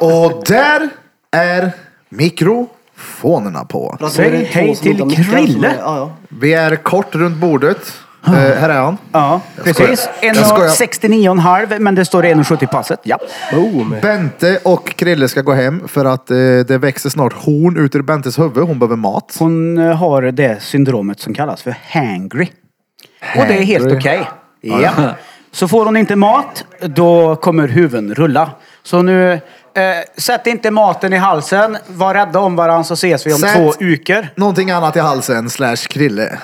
Och där är mikrofonerna på. Att Säg är två hej som till inte har mickar som Krille. är- Ja, ja. Vi är kort runt bordet. Eh, här är han. Ja, precis. Jag skojar. 1,69,5 men det står 1,70 passet. Ja. Boom. Bente och Krille ska gå hem för att eh, det växer snart horn ut ur Bentes huvud. Hon behöver mat. Hon eh, har det syndromet som kallas för hangry. Och det är helt Hangry. okej. Ja. Så får hon inte mat, då kommer huvuden rulla. Så nu, eh, sätt inte maten i halsen. Var rädda om varandra så ses vi om Sätt- två uker. Någonting annat i halsen slash Krille.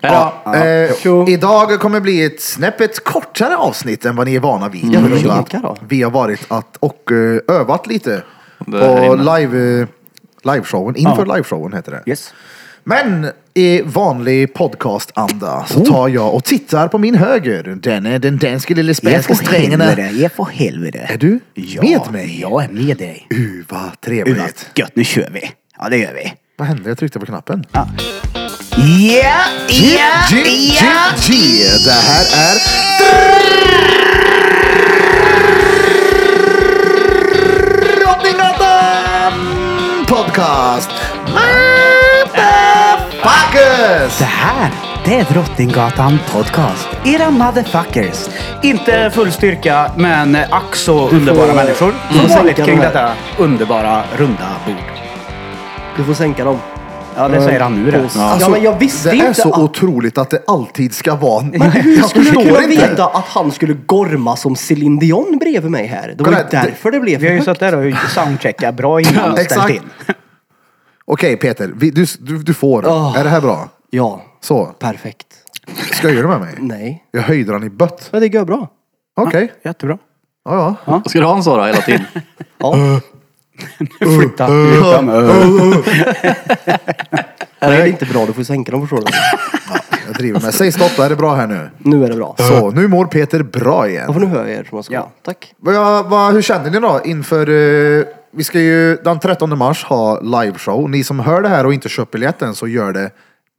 Ja. Eh, idag kommer bli ett snäppet kortare avsnitt än vad ni är vana vid. Ja, På men kika då. att Vi har varit att, och eh, övat lite Det här på inne. live, eh, liveshowen. Inför Ja. liveshowen heter det. Yes. Men i vanlig podcastanda så tar jag och tittar på min höger. Den är den danske lille spanska strängen. ge för helvete. Är du Ja, med mig? Jag är med dig. Uh, vad Uh, trevligt. gött, nu kör vi. Ja, det gör vi. Vad hände? Jag tryckte på knappen. Ja, ja, ja, G. Det här är Drottninggatan Podcast. Motherfuckers! Det här, det är Drottninggatan Podcast. Era motherfuckers. Inte full styrka, men ack så underbara människor. Som Mm. vanligt sänka kring de här. detta underbara runda bord. Du får sänka dem. Ja, det säger han nu det. Ja, men jag visste det är inte så att... otroligt att det alltid ska vara... Men hur jag skulle du förstår kunna inte. veta att han skulle gorma som Céline Dion bredvid mig här? Det var ju Kolla, det- därför det blev Vi har ju för suttit där och soundcheckat bra innan och Exakt. ställt in. Okej Peter, vi, du, du, du får. Åh. Är det här bra? Ja, Så, perfekt. skojar du med mig? Nej. Jag höjde den i bött. Men det går bra. Okej, Jättebra. ja ja. Ska du ha en så då hela tiden? Ja. Flytta. flytta med. Det är inte bra, du får sänka dem förstår du. Jag driver med. Säg stopp, är det bra här nu? Nu är det bra. Så, nu mår Peter bra Ja, igen. för nu hör jag er som jag ska. Ja. Tack. Vad, vad, hur känner ni då inför... eh, vi ska ju den 13 mars ha liveshow. Ni som hör det här och inte köpt biljetten så gör det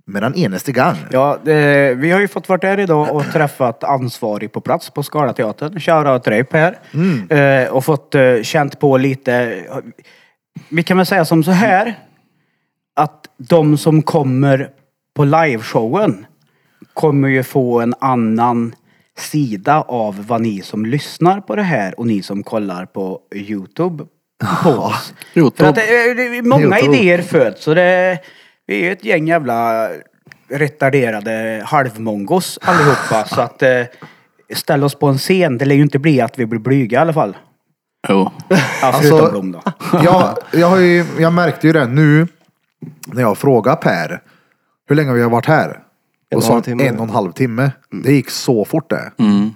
med den enaste gång. Ja, det, vi har ju fått varit där idag och träffat ansvarig på plats på Skalateatern. Shoutout till dig Per. Eh, och fått eh, känt på lite. Vi kan väl säga som så här. Att de som kommer på liveshowen kommer ju få en annan sida av vad ni som lyssnar på det här och ni som kollar på Youtube Youtube. För att det, är- det, är många idéer föds så det, vi är ju ett gäng jävla retarderade halvmongos allihopa så att eh, ställa oss på en scen, det lär ju inte bli att vi blir blyga i alla fall. Jo. Ja, förutom Blom då. jag, jag, har ju, jag märkte ju det nu när jag frågade Per hur länge vi har varit här. En Och och sa en timme. en och en halv timme. Det gick så fort det. Mm.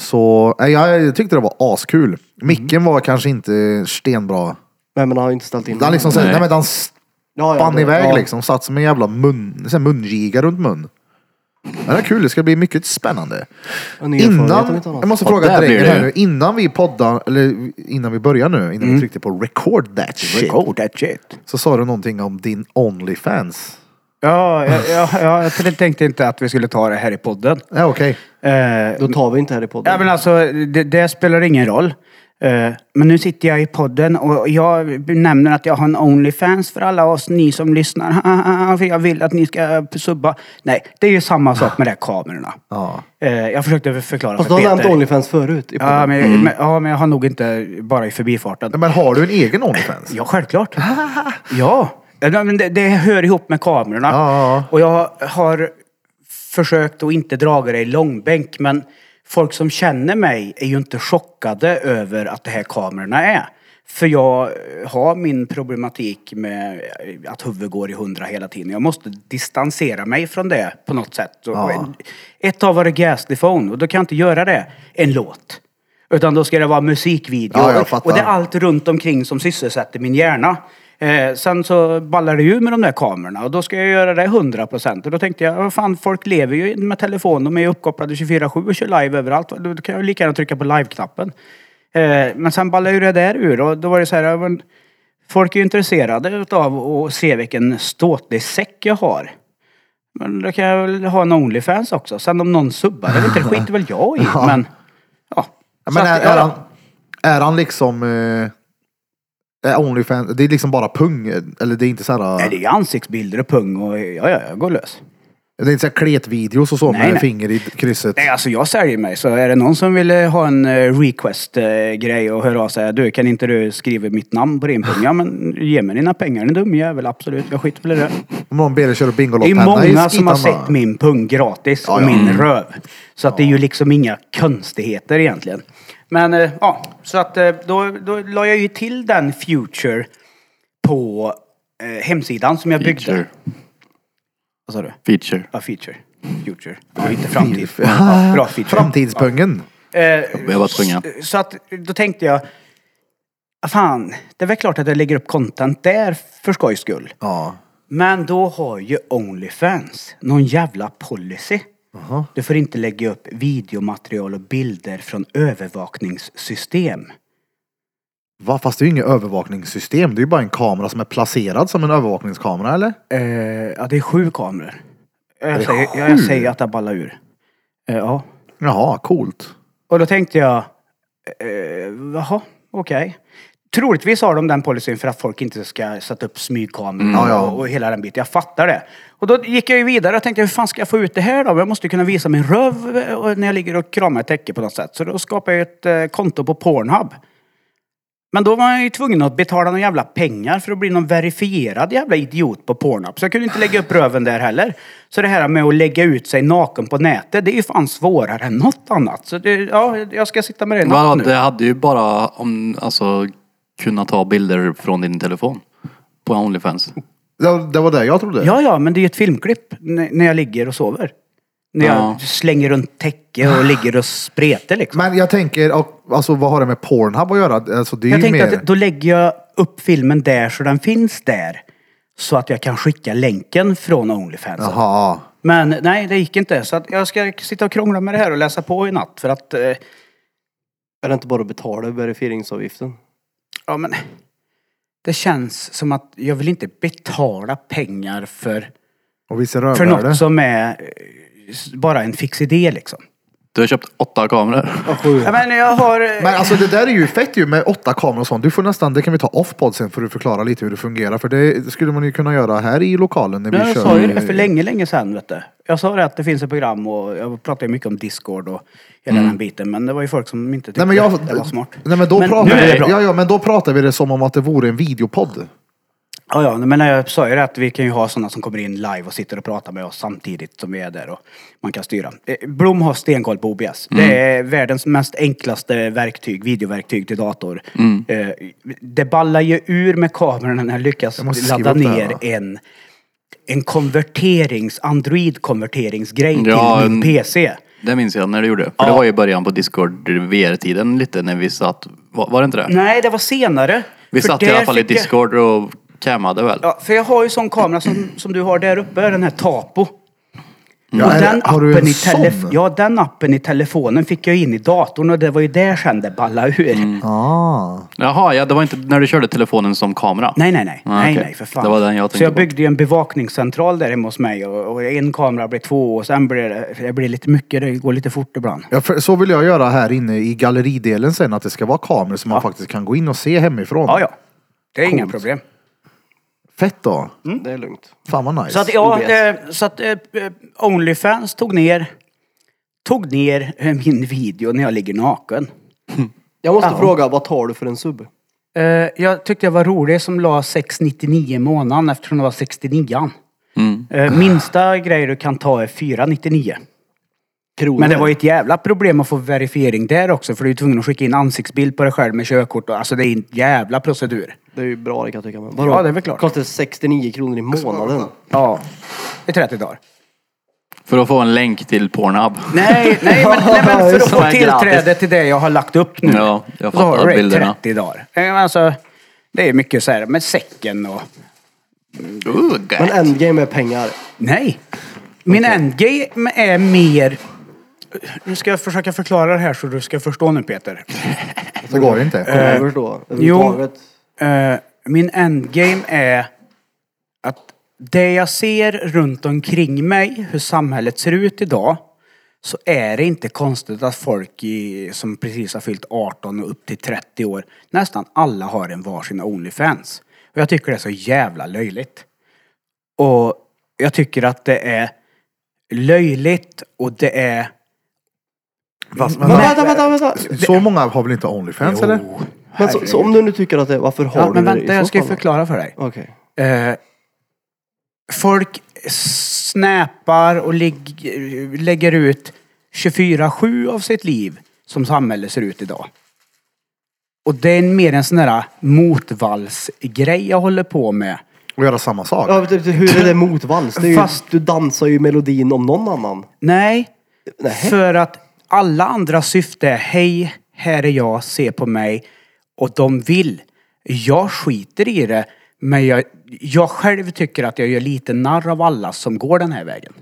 Så nej, jag tyckte det var askul. Micken var kanske inte stenbra. Nej men han har ju inte ställt in Den liksom, Nej. nej. Nej, men den ja, spann det- iväg ja. liksom. Satt som en jävla mun, så här mungiga runt mun. Det är kul, det ska bli mycket spännande. En ny erfarenhet om Innan, inte annat. jag måste Ja, fråga blir drängen det här nu. Innan vi poddar, eller innan vi börjar nu, innan vi tryckte på record that shit. Record that shit. Så sa du någonting om din Onlyfans. Ja, jag, jag, jag, tänkte inte att vi skulle ta det här i podden. Ja okej. Eh, Då tar vi inte här i podden. Ja men alltså, det, det spelar ingen roll. Eh, men nu sitter jag i podden och jag nämner att jag har en Onlyfans för alla oss ni som lyssnar. för jag vill att ni ska subba. Nej, det är ju samma sak med de här kamerorna. Ja. Eh, jag försökte förklara Fast för du har nämnt Peter. Onlyfans förut i podden. Ja men, men, ja, men jag har nog inte bara i förbifarten. Men har du en egen Onlyfans? Ja, självklart. ja. Men det, det hör ihop med kamerorna. Ja. Och jag har försökt att inte dra det i långbänk, men folk som känner mig är ju inte chockade över att det här kamerorna är. För jag har min problematik med att huvudet går i hundra hela tiden. Jag måste distansera mig från det på något sätt. Ja. Ett tag var det Ghastly Phone och då kan jag inte göra det en låt. Utan då ska det vara musikvideo. Ja, och det är allt runt omkring som sysselsätter min hjärna. Eh, sen så ballar det ju med de där kamerorna och då ska jag göra det 100%. Och då tänkte jag, vad fan folk lever ju med telefon, de är ju uppkopplade 24-7 och kör live överallt. Då kan jag lika gärna trycka på live-knappen. Eh, men sen ballar ju det där ur och då var det så här, ja, men, folk är ju intresserade av att se vilken ståtlig säck jag har. Men då kan jag väl ha en Onlyfans också. Sen om någon subbar, det, inte, det skiter väl jag i. Men, ja. Ja, Så Men är, är, ja. han, Är han liksom... Eh, Onlyfans, det är liksom bara pung? Eller det är inte så här... Nej, det är ansiktsbilder och pung och ja, ja, jag går lös. Det är inte så här kletvideos och så Nej, med nej. finger i krysset? Nej, alltså jag säljer mig. Så är det någon som vill eh, ha en request-grej och höra av sig. Du, kan inte du skriva mitt namn på din pung? Ja, men ge mig dina pengar, en dum jävel. Absolut, jag skiter väl i det. Om någon ber dig köra Det är många som har sett min pung gratis Ja, och ja. min röv. Så att det är ju liksom inga konstigheter egentligen. Men eh, ja, så att eh, då, då la jag ju till den future på eh, hemsidan som jag byggde. Feature. Vad sa du? Feature. Ja, feature. Future. Det var inte framtid. Ja, bra feature. Framtidspungen. Eh, Jag var tvungen. så att då tänkte jag, ah, fan, det är väl klart att jag lägger upp content där för skojs skull. Ja. Men då har ju Onlyfans någon jävla policy. Du får inte lägga upp videomaterial och bilder från övervakningssystem. Va? Fast det är ju inget övervakningssystem. Det är ju bara en kamera som är placerad som en övervakningskamera eller? Eh, ja, det är sju kameror. Jag säger, sju? jag säger att det ballar ur. Eh, ja. Jaha, coolt. Och då tänkte jag, eh, jaha, okej. Troligtvis har de den policyn för att folk inte ska sätta upp smygkameror Ja, ja. och, och hela den biten. Jag fattar det. Och då gick jag ju vidare och tänkte, hur fan ska jag få ut det här då? Jag måste ju kunna visa min röv eh, när jag ligger och kramar ett täcke på något sätt. Så då skapade jag ett eh, konto på Pornhub. Men då var jag ju tvungen att betala några jävla pengar för att bli någon verifierad jävla idiot på Pornhub. Så jag kunde inte lägga upp röven där heller. Så det här med att lägga ut sig naken på nätet, det är ju fan svårare än något annat. Så det, ja, jag ska sitta med det i natt nu. det hade ju bara om, alltså, kunna ta bilder från din telefon. På Onlyfans. Det, det var det jag trodde. Ja, ja, men det är ju ett filmklipp n- när jag ligger och sover. När jag Ja. slänger runt täcke och ligger och spretar liksom. Men jag tänker, och, alltså vad har det med Pornhub att göra? Alltså, det är Jag ju tänkte mer... att då lägger jag upp filmen där så den finns där. Så att jag kan skicka länken från Onlyfans. Jaha. Men nej, det gick inte. Så att jag ska sitta och krångla med det här och läsa på i natt. För att, eh, Är det inte bara att betala verifieringsavgiften? Ja men. Det känns som att jag vill inte betala pengar för, Och vissa för något som är eh, bara en fix idé liksom. Du har köpt åtta kameror. Ja, men jag har... eh, Men alltså det där är ju fett ju med åtta kameror och sånt. Du får nästan, det kan vi ta off podd sen för att förklara lite hur det fungerar. För det skulle man ju kunna göra här i lokalen när vi Nej, jag kör. sa ju det för länge, länge sedan vet du. Jag sa det att det finns ett program och jag pratade ju mycket om Discord och hela den biten. Men det var ju folk som inte tyckte Nej men, jag, det var smart. nej men då Men pratar vi, ja, ja, men då pratar vi det som om att det vore en videopodd. Ja, ja, men jag sa ju det att vi kan ju ha sådana som kommer in live och sitter och pratar med oss samtidigt som vi är där och man kan styra. Eh, Blom har stenkoll på OBS. Det är världens mest enklaste verktyg, videoverktyg till dator. Eh, Det ballar ju ur med kamerorna när jag lyckas Jag ladda här, ner va? en, en konverterings, Android-konverteringsgrej Ja, till min en- PC. Det minns jag när du gjorde. För det var ju början på Discord VR-tiden lite när vi satt. Var, var det inte det? Nej, det var senare. Vi För satt i alla fall i jag- Discord och cammade väl? Ja, för jag har ju sån kamera som, som du har där uppe, den här Tapo. Ja, och den, har du appen en i telef- sån? ja, den appen i telefonen fick jag in i datorn och det var ju där sen det ballade ur. Mm. Ah. Jaha, ja, det var inte när du körde telefonen som kamera? Nej, nej, nej. Ah, nej, okej. nej, för fan. Det var den jag Så tänkte jag på. byggde ju en bevakningscentral där hemma hos mig och, och en kamera blev två och sen blev det, det blir lite mycket, det går lite fort ibland. Ja, för, så vill jag göra här inne i galleridelen sen, att det ska vara kameror som man faktiskt kan gå in och se hemifrån. Ja, ja. Det är inga Coolt. problem. Fett då. Det är lugnt. Fan vad nice. Så att, ja, eh, så att eh, eh, Onlyfans tog ner, tog ner eh, min video när jag ligger naken. Jag måste Ja. fråga, vad tar du för en sub? Eh, jag tyckte jag var rolig som la 699 i månaden eftersom det var 69 Mm. eh, Minsta grejer du kan ta är 499. Kronor? Men det var ju ett jävla problem att få verifiering där också för du är tvungen att skicka in ansiktsbild på dig själv med körkort och alltså det är en jävla procedur. Det är ju bra det kan jag tycka. Men Ja, det är väl klart. Kostar 69 kronor i månaden. Ja. I 30 dagar. För att få en länk till Pornhub. Nej, nej men, nej, men för att Som få är tillträde gratis. till det jag har lagt upp nu. Ja, jag så har fattar du det i bilderna. 30 dagar. Eh, men Alltså, det är mycket så här med säcken och... Uh, Men endgame är pengar. Nej. Min endgame är mer... Nu ska jag försöka förklara det här så du ska förstå nu Peter. Det går inte. Kommer jag förstå. Överhuvudtaget. Eh, min endgame är att det jag ser runt omkring mig, hur samhället ser ut idag, så är det inte konstigt att folk i, som precis har fyllt 18 och upp till 30 år, nästan alla har en varsin Onlyfans. Och jag tycker det är så jävla löjligt. Och jag tycker att det är löjligt och det är... Fast, Men vänta, vänta, vänta. så många har väl inte Onlyfans eller? Jo, Men så, så om du nu tycker att det, varför har Ja, du men det i vänta, jag ska ju förklara för dig. Okej. Eh, folk snäpar och lägger ut 24-7 av sitt liv som samhället ser ut idag. Och det är mer en sån där motvallsgrej jag håller på med. Och göra samma sak? Ja, typ, hur är det motvals? Det är ju, Fast- Du dansar ju melodin om någon annan. Nej, Nej. för att alla andra syfte är hej, här är jag, se på mig. Och de vill. Jag skiter i det, men jag, jag själv tycker att jag gör lite narr av alla som går den här vägen.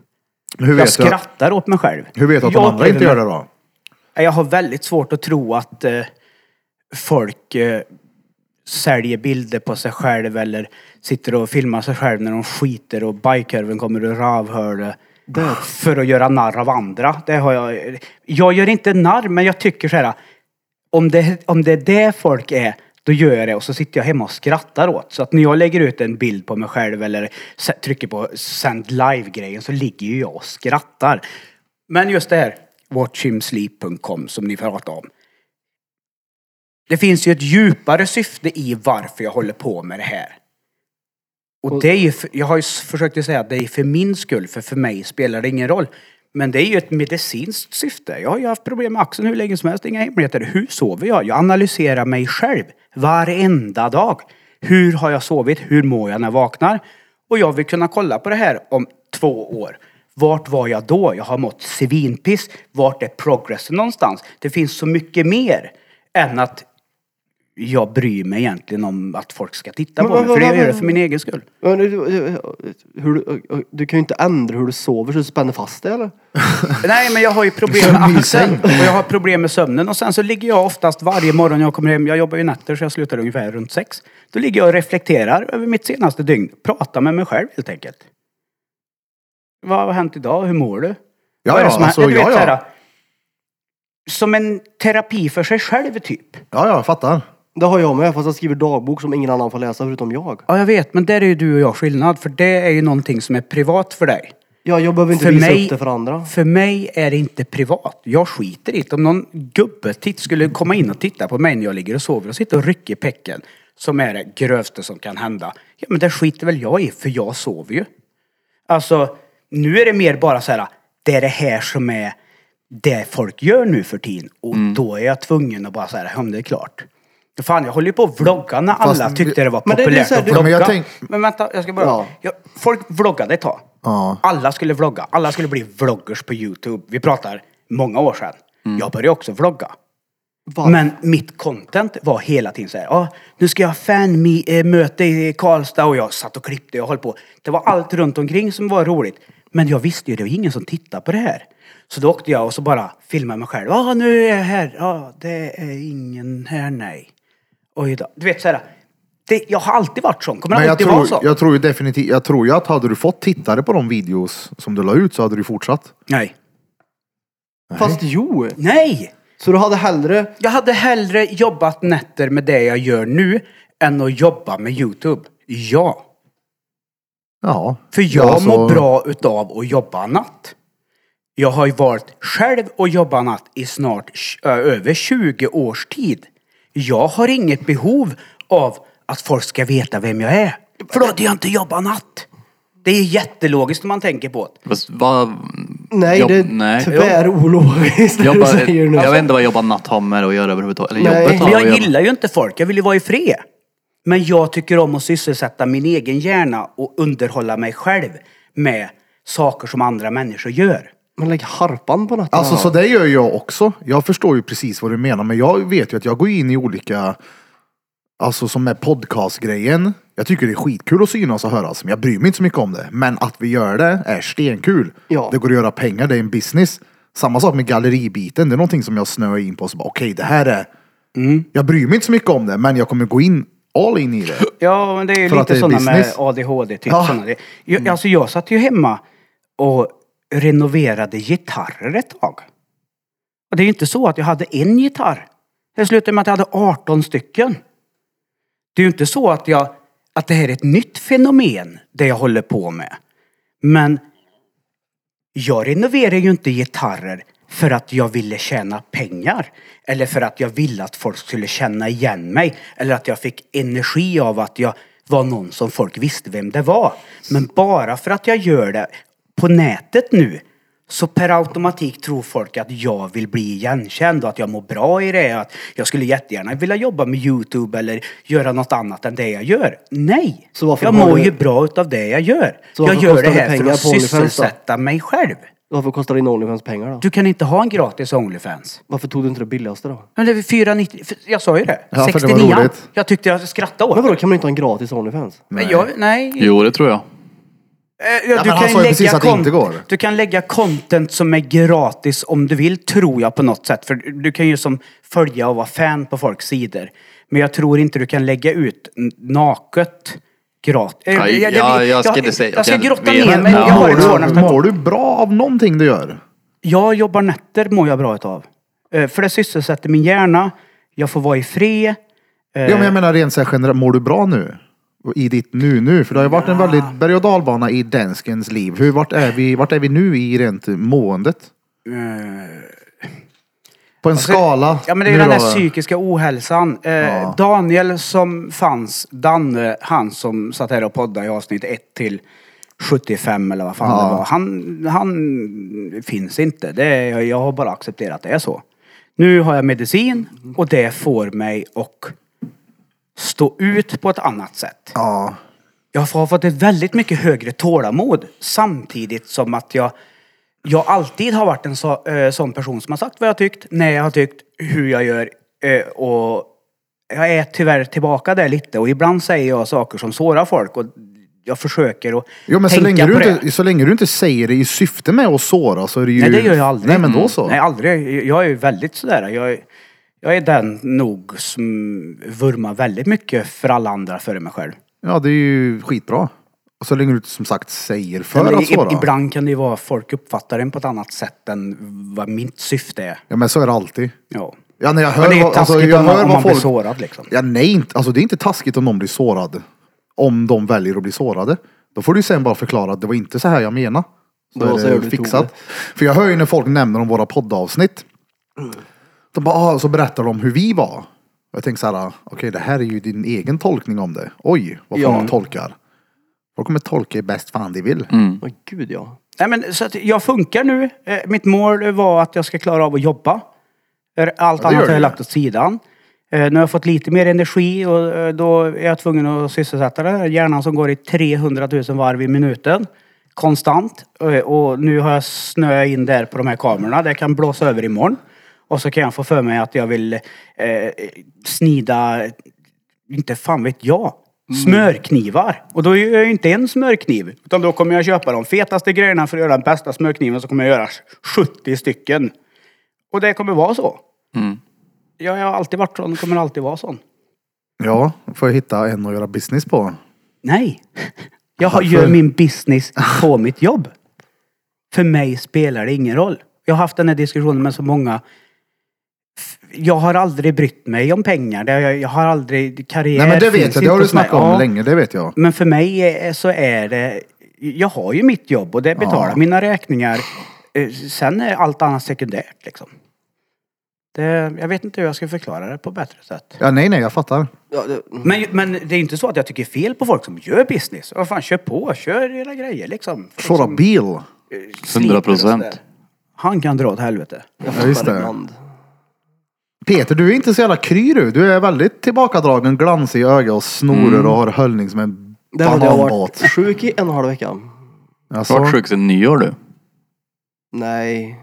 Hur Jag vet, du, skrattar åt mig själv. hur vet du att Jag de andra inte gör det då? Jag har väldigt svårt att tro att eh, folk eh, säljer bilder på sig själv eller sitter och filmar sig själv när de skiter och bajkorven kommer ur rövhålet. För att göra narr av andra. Det har jag. Jag gör inte narr, men jag tycker så här. Om det, om det är det folk är, då gör jag det och så sitter jag hemma och skrattar åt. Så att när jag lägger ut en bild på mig själv eller trycker på send live-grejen så ligger ju jag och skrattar. Men just det här, watchhimsleep.com som ni pratade om. Det finns ju ett djupare syfte i varför jag håller på med det här. Och det är ju, jag har ju försökt att säga att det är för min skull, för för mig spelar det ingen roll. Men det är ju ett medicinskt syfte. Jag har ju haft problem med axeln hur länge som helst, inga hemligheter. Hur sover jag? Jag analyserar mig själv varenda dag. Hur har jag sovit? Hur mår jag när jag vaknar? Och jag vill kunna kolla på det här om två år. Vart var jag då? Jag har mått svinpiss. Vart är progressen någonstans? Det finns så mycket mer än att jag bryr mig egentligen om att folk ska titta Men på mig. vad- För det vad- jag gör det för min egen skull. Men du, du- hur, du, du kan ju inte ändra hur du sover så du spänner fast dig eller? Nej, men jag har ju problem med axeln och jag har problem med sömnen. Och sen så ligger jag oftast varje morgon när jag kommer hem, jag jobbar ju nätter så jag slutar ungefär runt sex. Då ligger jag och reflekterar över mitt senaste dygn. Pratar med mig själv helt enkelt. Vad har hänt idag? Hur mår du? Ja, Vad är det ja, som har- alltså, du vet, ja, så ja. här, Som en terapi för sig själv typ. Ja, ja, jag fattar. Det har jag med fast jag skriver dagbok som ingen annan får läsa förutom jag. Ja, jag vet, men där är ju du och jag skillnad. För det är ju någonting som är privat för dig. Ja, jag behöver inte För visa mig, upp det för andra. för mig är det inte privat. Jag skiter i det. Om någon gubbe titt, skulle komma in och titta på mig när jag ligger och sover och sitter och rycker pecken, som är det grövsta som kan hända. Ja, men det skiter väl jag i, för jag sover ju. Alltså, nu är det mer bara så här, det är det här som är det folk gör nu för tiden. Och då är jag tvungen att bara säga, ja men det är klart. Fan, jag håller ju på att vlogga när alla tyckte det var Men det är populärt så här, att du- vlogga. Men jag tänk- vänta, jag ska bara... Ja. Ja, folk vloggade ett tag. Ja. Alla skulle vlogga. Alla skulle bli vloggers på Youtube. Vi pratar många år sedan. Jag började också vlogga. Varför? Men mitt content var hela tiden så här. Ah, nu ska jag ha fanmöte i Karlstad och jag satt och klippte och höll på. Det var allt runt omkring som var roligt. Men jag visste ju, det var ingen som tittade på det här. Så då åkte jag och så bara filmade mig själv. Ja, ah, nu är jag här. Ja, ah, det är ingen här, nej. Oj då. Du vet så här. Det, jag har alltid varit sån. Kommer Men jag alltid vara tror, så. jag tror ju definitivt, jag tror ju att hade du fått tittare på de videos som du la ut så hade du fortsatt. Nej. Fast jo! Nej! Så du hade hellre... Jag hade hellre jobbat nätter med det jag gör nu än att jobba med Youtube. Ja. Ja. För jag Ja, alltså- mår bra utav att jobba natt. Jag har ju varit själv och jobbat natt i snart ö, över 20 års tid. Jag har inget behov av att folk ska veta vem jag är. För då hade jag inte jobbat natt. Det är jättelogiskt om man tänker på det. Fast vad... Nej, jobb- det är nej. tvärologiskt det du Jobba, säger nu. jag vet inte vad jobba natt har med att göra överhuvudtaget. Eller Nej. jobbet har Men jag gillar ju inte folk. Jag vill ju vara i fred. Men jag tycker om att sysselsätta min egen hjärna och underhålla mig själv med saker som andra människor gör. Men lägg harpan på natten. Alltså så det gör jag också. Jag förstår ju precis vad du menar men jag vet ju att jag går in i olika, alltså som med podcastgrejen. Jag tycker det är skitkul att synas och höras men jag bryr mig inte så mycket om det. Men att vi gör det är stenkul. Ja. Det går att göra pengar, det är en business. Samma sak med galleribiten, det är någonting som jag snöar in på. så bara, Okej, det här är... Mm. Jag bryr mig inte så mycket om det men jag kommer gå in all in i det. Ja, men det är ju För att lite det är sådana med business. ADHD. Typ Ja. Det, jag, Alltså jag satt ju hemma och renoverade gitarrer ett tag. Och det är ju inte så att jag hade en gitarr. Det slutade med att jag hade 18 stycken. Det är ju inte så att, jag, att det här är ett nytt fenomen, det jag håller på med. Men jag renoverar ju inte gitarrer för att jag ville tjäna pengar. Eller för att jag ville att folk skulle känna igen mig. Eller att jag fick energi av att jag var någon som folk visste vem det var. Men bara för att jag gör det på nätet nu så per automatik tror folk att jag vill bli igenkänd och att jag mår bra i det. Att jag skulle jättegärna vilja jobba med Youtube eller göra något annat än det jag gör. Nej! Jag mår du- ju bra utav det jag gör. Så jag gör det det här för att på OnlyFans då? sysselsätta mig själv. Varför kostar din Onlyfans pengar då? Du kan inte ha en gratis Onlyfans. Varför tog du inte det billigaste då? Men det är 490, för- jag sa ju det. Ja, för det var 69. roligt. Jag tyckte jag skrattade åt Men vadå, det. kan man inte ha en gratis Onlyfans? Men jag, nej. Jo, det tror jag. Eh, Ja, att det inte går. Du kan lägga content som är gratis om du vill, tror jag på något sätt. För du kan ju som följa och vara fan på folks sidor. Men jag tror inte du kan lägga ut naket gratis. Eh, Nej, det- ja, jag ska inte säga- Jag ska jag grotta ner mig. Ja, Jag har mår, du, mår du bra av någonting du gör? Jag jobbar nätter mår jag bra utav. Eh, För det sysselsätter min hjärna. Jag får vara i fred. Ja, men jag menar rent så här generellt, mår du bra nu? I ditt nu nu? För det har ju varit en väldigt berg och dalbana i danskens liv. Hur, vart, är vi, vart är vi nu i rent måendet? På en skala? Alltså, Ja men det är ju nu den där psykiska ohälsan. Eh, Ja. Daniel som fanns, Danne, han som satt här och poddade i avsnitt 1 till 75 eller vad fan Ja. det var. Han, han finns inte. Det är, jag har bara accepterat det är så. Nu har jag medicin och det får mig att stå ut på ett annat sätt. Ja. Jag har fått ett väldigt mycket högre tålamod samtidigt som att jag jag alltid har varit en så, eh, sån person som har sagt vad jag tyckt, när jag har tyckt, hur jag gör. Eh, och jag är tyvärr tillbaka där lite och ibland säger jag saker som sårar folk och jag försöker att Jo men så tänka länge, på du det. inte, så länge du inte säger det i syfte med att såra så är det ju... Nej det gör jag aldrig. Nej men då så. Nej aldrig. Jag är ju väldigt sådär. Jag är, jag är den nog som vurmar väldigt mycket för alla andra före mig själv. Ja det är ju skitbra. Och så länge du som sagt säger för Nej, men att i- såra. Ibland kan det ju vara folk uppfattar en på ett annat sätt än vad mitt syfte är. Ja men så är det alltid. Ja. Ja när jag hör Men det är vad, taskigt alltså, jag om man, hör om vad man blir folk... sårad liksom. Ja nej inte, alltså det är inte taskigt om någon blir sårad. Om de väljer att bli sårade. Då får du ju sen bara förklara att det var inte så här jag menade. Så Då är säger det du fixat. För jag hör ju när folk nämner om våra poddavsnitt. De bara, ah, så berättar de hur vi var. Jag tänker så här, okej det här är ju din egen tolkning om det. Oj, vad fan Ja. man tolkar. Folk kommer tolka bäst fan de vill. Mm. Åh gud ja. Nej, men, så att jag funkar nu. Eh, Mitt mål var att jag ska klara av att jobba. Allt Ja, det gör annat har du. jag lagt åt sidan. Eh, Nu har jag fått lite mer energi och eh, då är jag tvungen att sysselsätta det. Hjärnan som går i 300 000 varv i minuten. Konstant. Eh, Och nu har jag snöat in där på de här kamerorna. Det kan blåsa över imorgon. Och så kan jag få för mig att jag vill eh, snida, inte fan vet jag, smörknivar. Och då gör jag ju inte en smörkniv. Utan då kommer jag köpa de fetaste grejerna för att göra den bästa smörkniven. Så kommer jag göra 70 stycken. Och det kommer vara så. Mm. Jag har alltid varit sån och kommer alltid vara sån. Ja, får jag hitta en att göra business på. Nej. Jag har, gör min business på mitt jobb. För mig spelar det ingen roll. Jag har haft den här diskussionen med så många. Jag har aldrig brytt mig om pengar. Det- Jag, jag har aldrig... Karriär Nej men det finns vet jag, det inte har du hos mig. snackat om Ja. länge, det vet jag. Men för mig är- så är det... Jag har ju mitt jobb och det betalar Ja. mina räkningar. Eh, Sen är allt annat sekundärt liksom. Det, jag vet inte hur jag ska förklara det på bättre sätt. Ja, nej nej, jag fattar. ja det, Men, men det är inte så att jag tycker fel på folk som gör business. Vad fan, kör på. Kör era grejer liksom. Folk Köra som, bil. eh, sliter och 100%. sådär. Han kan dra åt helvete. jag Ja, just fattar det. ibland. Peter, du är inte så jävla kry du. Du är väldigt tillbakadragen, glansig i ögat och snorer och har höllning som en Det hade jag bananbåt. varit sjuk i en och en halv vecka. Alltså, Vart sjuk sen nyår du? Nej.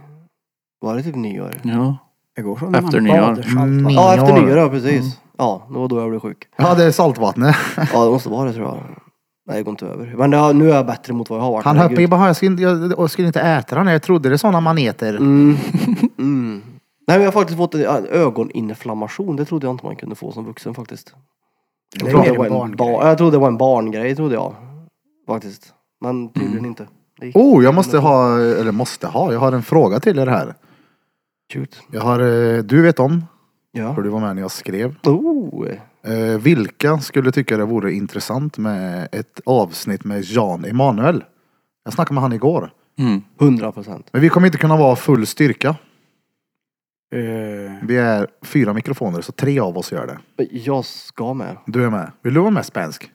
Var det typ nyår? Ja. Det går så Efter man nyår. badar. Mm. Ja, efter Nyår. ja, precis. Ja, det var då jag blev sjuk. ja, det är saltvattnet. Ja, det måste vara det tror jag. Nej, det går inte över. Men det, har- nu är jag bättre mot vad jag har varit. Han herregud. hoppade i bara, jag skulle, inte, jag, jag skulle inte äta den. Jag trodde det är sådana man äter. Mm. Mm. Nej men jag har faktiskt fått en ögoninflammation. Det trodde jag inte man kunde få som vuxen faktiskt. Det Jag är trodde mer det var en en barngrej. bar- jag trodde det var en barngrej, trodde jag. Faktiskt. Men tydligen inte. Det gick- Oh, jag måste ha, eller måste ha, jag har en fråga till er här. Shoot. Jag har, eh, du vet om, Ja. för du var med när jag skrev. Oh. Eh, vilka skulle tycka det vore intressant med ett avsnitt med Jan Emanuel? Jag snackade med han igår. Mm. 100 procent. Men vi kommer inte kunna vara full styrka. Eh, Vi är fyra mikrofoner, så tre av oss gör det. Jag ska med. Du är med. Vill du vara med spänsk?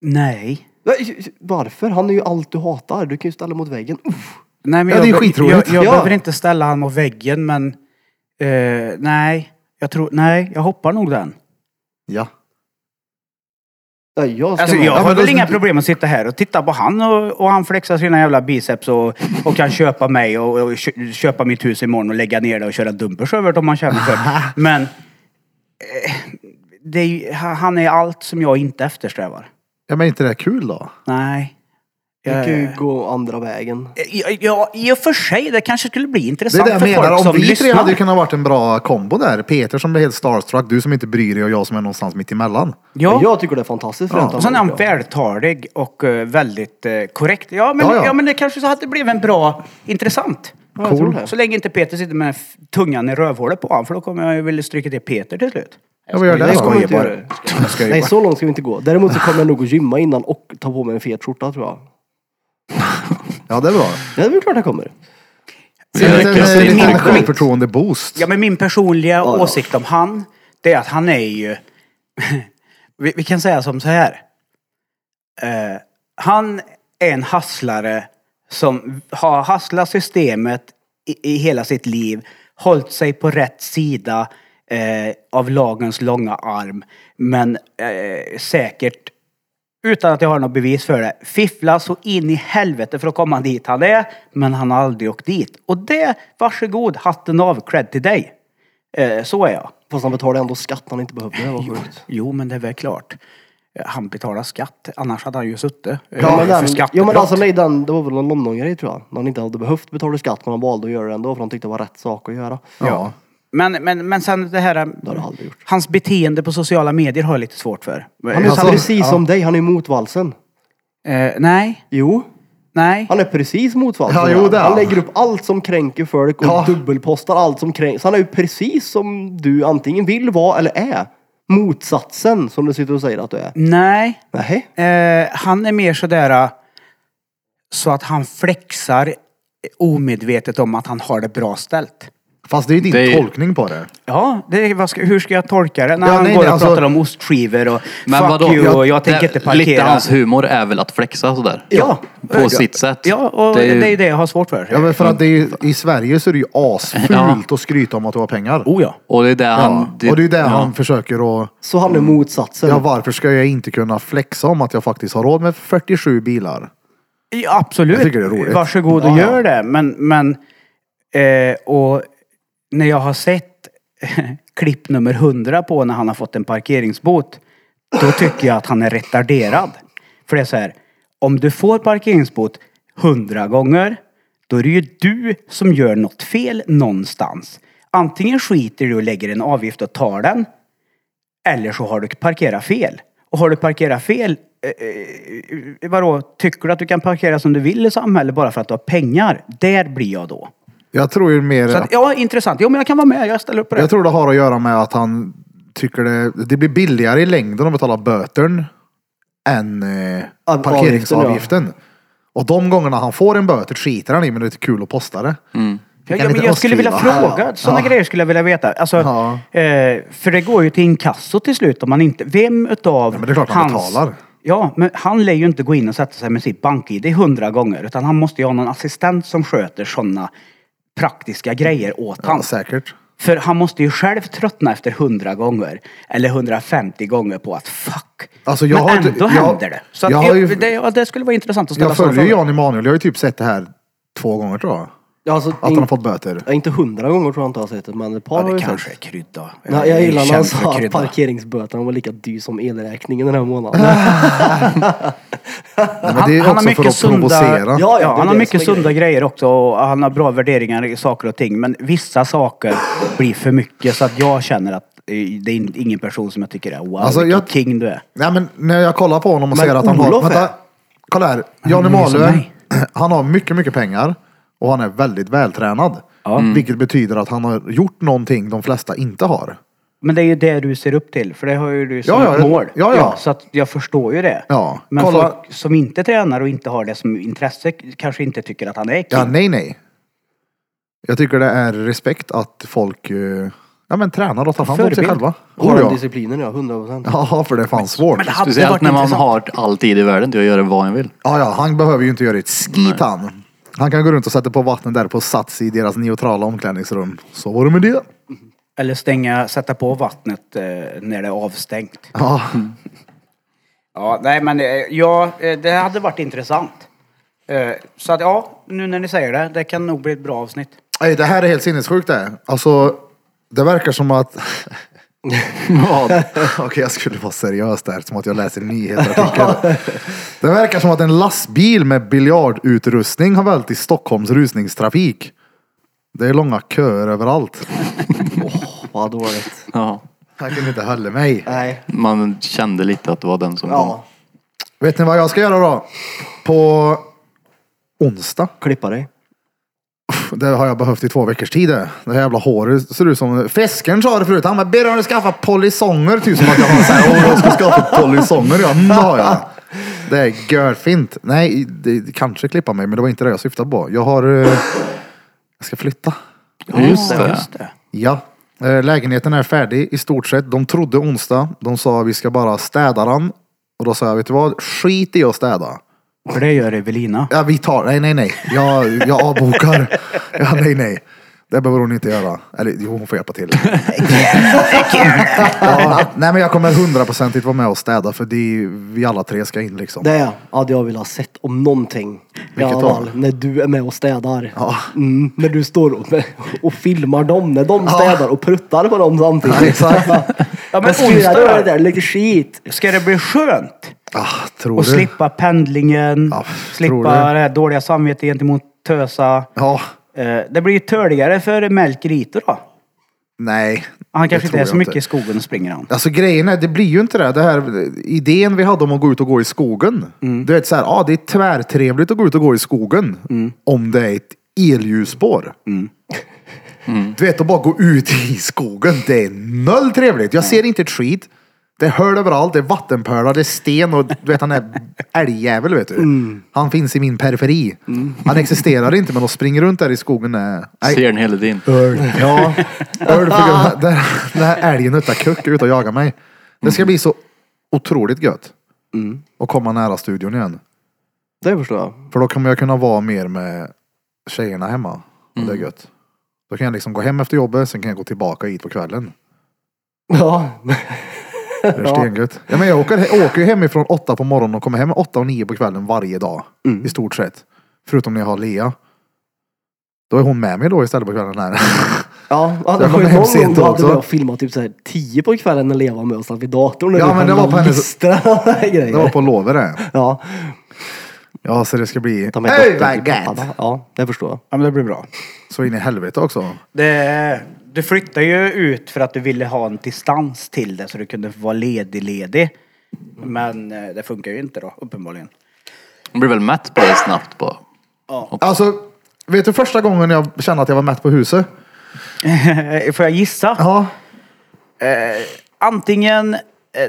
nej. Nej, Varför? Han är ju allt du hatar. Du kan ju ställa mot väggen. Uff. Nej, men Ja, det är jag, skitroligt. Jag, jag Ja. behöver inte ställa han mot väggen, men eh, nej. Jag tror, nej, jag hoppar nog den. Ja. Nej, jag ska Alltså, jag Ja, har väl då- inga problem att sitta här och titta på han och, och han flexar sina jävla biceps och, och kan köpa mig och, och kö- köpa mitt hus imorgon och lägga ner det och köra dumpers över det om man känner för Men eh, det är, han är allt som jag inte eftersträvar. Ja men inte det kul då? Nej. Vi kan ju Jag, gå andra vägen. ja, ja, i och för sig, det kanske skulle bli Det är intressant det jag för menar. folk Om som vi tre lyssnar. hade ju kunnat varit en bra kombo där. Peter som blir helt starstruck, du som inte bryr dig och jag som är någonstans mitt emellan. Ja. Jag tycker det är fantastiskt. Ja. Och sen är han vältalig och eh, väldigt eh, korrekt. Ja men, Ja, ja, ja. men det kanske så att det blev en bra, intressant. Jag Cool. Så länge inte Peter sitter med f- tungan i rövhålet på honom, för då kommer jag ju vilja stryka till Peter till slut. Ja, vad gör det Nej, då? inte bara. Jag skojar Nej, så långt ska vi inte gå. Däremot så kommer jag nog att gymma innan och ta på mig en fet skjorta tror jag. Ja det är bra. Ja, det är väl klart jag kommer. Så en liten, jag- en liten min- självförtroende-boost. Ja men min personliga ja. åsikt om han, det är att han är ju... vi, vi kan säga som så här. Eh, han är en hasslare som har hasslat systemet i, i hela sitt liv, hållit sig på rätt sida eh, av lagens långa arm, men eh, säkert utan att jag har något bevis för det. Fiffla så in i helvete för att komma dit han är. Men han har aldrig åkt dit. Och det, varsågod, hatten av, cred till dig. Eh, så är jag. Fast han betalar ändå skatt han inte behövde. Det var sjukt. Jo, men det är väl klart. Eh, Han betalar skatt, annars hade han ju suttit. eh, Ja men, för den, ja, skattebrott. men alltså nej, den, det var väl någon London-grej tror jag. När han inte hade behövt betala skatt men han valde att göra det ändå för han tyckte det var rätt sak att göra. Ja. Men, men, men sen det här... Det har aldrig gjort. Hans beteende på sociala medier har jag lite svårt för. Han är Alltså, precis ja. som dig, han är emot valsen. Eh, nej, Jo, nej. han är precis mot valsen. Ja, jo, det är han han. lägger upp allt som kränker folk och Ja. dubbelpostar allt som kränker. Så han är ju precis som du antingen vill vara eller är. Motsatsen som du sitter och säger att du är. Nej. Nej. Eh, han är mer sådär eh, så att han flexar omedvetet om att han har det bra ställt. Fast det är din Det är- tolkning på det. Ja, det, vad ska, hur ska jag tolka det? När Ja, han nej, går nej, och alltså- pratar om ostskivor och Men fuck vadå? you och jag tänker inte parkera. Lite hans humor är väl att flexa sådär. Ja. På Ja. sitt sätt. Ja, och Det är ju- det jag har svårt för. Ja men för att det är, ju- i Sverige så är det ju asfult Ja. att skryta om att du har pengar. Oh ja. Och det är det han... Ja. Och det är det ja. han försöker att... Så han är motsatsen. Ja varför ska jag inte kunna flexa om att jag faktiskt har råd med 47 bilar? Ja, absolut. Jag tycker det är roligt. Varsågod och Ja, ja. gör det. Men, men eh, och när jag har sett klipp nummer 100 på när han har fått en parkeringsbot. Då tycker jag att han är retarderad. För det är så här. Om du får parkeringsbot 100 gånger. Då är det ju du som gör något fel någonstans. Antingen skiter du och lägger en avgift och tar den. Eller så har du parkerat fel. Och har du parkerat fel, eh, eh, eh vadå, tycker du att du kan parkera som du vill i samhället bara för att du har pengar? Där blir jag då. Jag tror ju mer... Så att, ja, intressant. Jo, men jag kan vara med. Jag ställer upp på det. Jag tror det har att göra med att han tycker det, det blir billigare i längden att betala bötern än eh, Av- parkeringsavgiften. Och de gångerna han får en böter skiter han i men det är kul att posta det. Ja, Kan ja, men inte jag skulle vilja fråga. Sådana Ja. grejer skulle jag vilja veta. Alltså, Ja. eh, för det går ju till inkasso till slut om man inte... Vem utav Ja, men det är klart han betalar. Ja, men han lär ju inte gå in och sätta sig med sitt bank-id hundra gånger. Utan han måste ju ha någon assistent som sköter sådana praktiska grejer åt Ja, han. säkert. För han måste ju själv tröttna efter 100 gånger. Eller 150 gånger på att fuck. Alltså, jag Men har inte- ändå jag- händer det. Så jag har ju- det, det skulle vara intressant att ställa Jag följer ju. Jan Emanuel. Jag har ju typ sett det här två gånger tror jag. Ja, alltså, Att han har fått böter. ja, inte hundra gånger tror jag inte jag har sett det, men ett par Ja, har det jag kanske är sett. krydda. Nej, jag gillar när han sa att parkeringsböterna var lika dyr som elräkningen den här månaden. Nej, men det är han har också för mycket att sunda, provocera. ja, Ja, ja, det är han har det mycket som är sunda grejer också och han har bra värderingar i saker och ting. Men vissa saker blir för mycket så att jag känner att eh, det är ingen person som jag tycker är wow, Alltså, jag- king du är. Nej men när jag kollar på honom och Men ser att han har... Olof är- Vänta. Kolla här, Jan är som mig. han har mycket, mycket pengar och han är väldigt vältränad. Ja. Vilket betyder att han har gjort någonting de flesta inte har. Men det är ju det du ser upp till, för det har ju du som Ja, ja, ett mål. ja, ja. så att jag förstår ju det. Ja, Men kolla. folk som inte tränar och inte har det som intresse kanske inte tycker att han är king. Ja, nej, nej. Jag tycker det är respekt att folk eh, ja, men, tränar och tar hand om sig Förebild. själva. Har Oh, den ja. disciplinen ja, 100 procent. ja, för det är fan svårt. Men det hade Speciellt varit när man intressant. har all tid i världen till att göra vad man vill. Ja, ja, han behöver ju inte göra ett skit han. Han kan gå runt och sätta på vattnet där på Sats i deras neutrala omklädningsrum. Så var det med det. Eller stänga, sätta på vattnet eh, när det är avstängt. Ja, Ja, nej men eh, ja, eh, det hade varit intressant. Eh, så att ja, nu när ni säger det, det kan nog bli ett bra avsnitt. Nej, det här är helt sinnessjukt det. Alltså, det verkar som att... Okej, jag skulle vara seriös där, som att jag läser en nyhetsartikel. Det verkar som att en lastbil med biljardutrustning har vält i Stockholms rusningstrafik. Det är långa köer överallt. Vad dåligt. Ja. Jag kan inte hålla mig. Nej. Man kände lite att det var den som kom. Ja. Vet ni vad jag ska göra då? På onsdag. Klippa dig. Det har jag behövt i två veckors tid det. Det här jävla håret ser ut som... Fisken sa det förut. Han bara, ber om du skaffa polisonger. Typ som att jag har såhär, åh jag ska skaffa polisonger. Ja, nu har jag. Det är görfint. Nej, det, kanske klippa mig, men det var inte det jag syftade på. Jag har... eh, Jag ska flytta. Just Ja, det. just det. Ja. Eh, Lägenheten är färdig i stort sett. De trodde onsdag. De sa vi ska bara städa den. Och då sa jag, vet du vad? Skit i att städa. För det gör Evelina. Ja, vi tar, nej, nej, nej. Jag, jag avbokar. Ja, nej, nej. Det behöver hon inte göra. Eller jo, hon får hjälpa till. ja, nej, men jag kommer hundraprocentigt vara med och städa för det, vi alla tre ska in liksom. Det hade jag velat ha sett om någonting. Vilket då? fall, när du är med och städar. Ja. Mm, när du står och, och filmar dem när de städar och pruttar på dem samtidigt. Ja, exakt. Ja, men Men onsdag det där, lite skit. Ska det bli skönt? Ah, tror Och du? slippa pendlingen, tror slippa det här dåliga samvetet gentemot tösa. Ja, Eh, Det blir ju törligare för Melker Rito då. nej. Han kanske inte är så mycket i skogen och springer han. Alltså grejen är, det blir ju inte det. det här, idén vi hade om att gå ut och gå i skogen. Du vet så här, ja det är tvärtrevligt att gå ut och gå i skogen. Om det är ett elljusspår. Du vet att bara gå ut i skogen, det är noll trevligt. Jag ser inte ett skit. Det är höl överallt, det är vattenpölar, det är sten och du vet han är älgjävel vet du. Han finns i min periferi. Han existerar inte men att springa runt där i skogen är... Nej. Ser den hela tiden. Öl. Ja, öl. För den, den här älgen utan kuck är ute och jagar mig. Det ska bli så otroligt gött. Och komma nära studion igen. Det förstår jag. För då kommer jag kunna vara mer med tjejerna hemma. Och det är gött. Då kan jag liksom gå hem efter jobbet, sen kan jag gå tillbaka hit på kvällen. Ja. Det är stengött. Ja, men jag åker, jag åker ju hemifrån åtta på morgonen och kommer hem åtta och nio på kvällen varje dag. I stort sett. Förutom när jag har Lea. Då är hon med mig då istället på kvällen här. Ja, ja det Jag kommer hem sent du hade och filmat typ såhär tio på kvällen när Lea var med och satt vid datorn. Ja, men det var på hennes-. Det var på lovet det. Ja. Ja, så det ska bli... Ta med Öj, vad gött! Ja, det förstår jag. Ja, men det blir bra. Så in i helvete också. Det, du flyttade ju ut för att du ville ha en distans till det så du kunde vara ledig-ledig. Men eh, det funkar ju inte då, uppenbarligen. Man blir väl mätt på det snabbt bara. Alltså, vet du första gången jag kände att jag var mätt på huset? Får jag gissa? Ja. Antingen eh,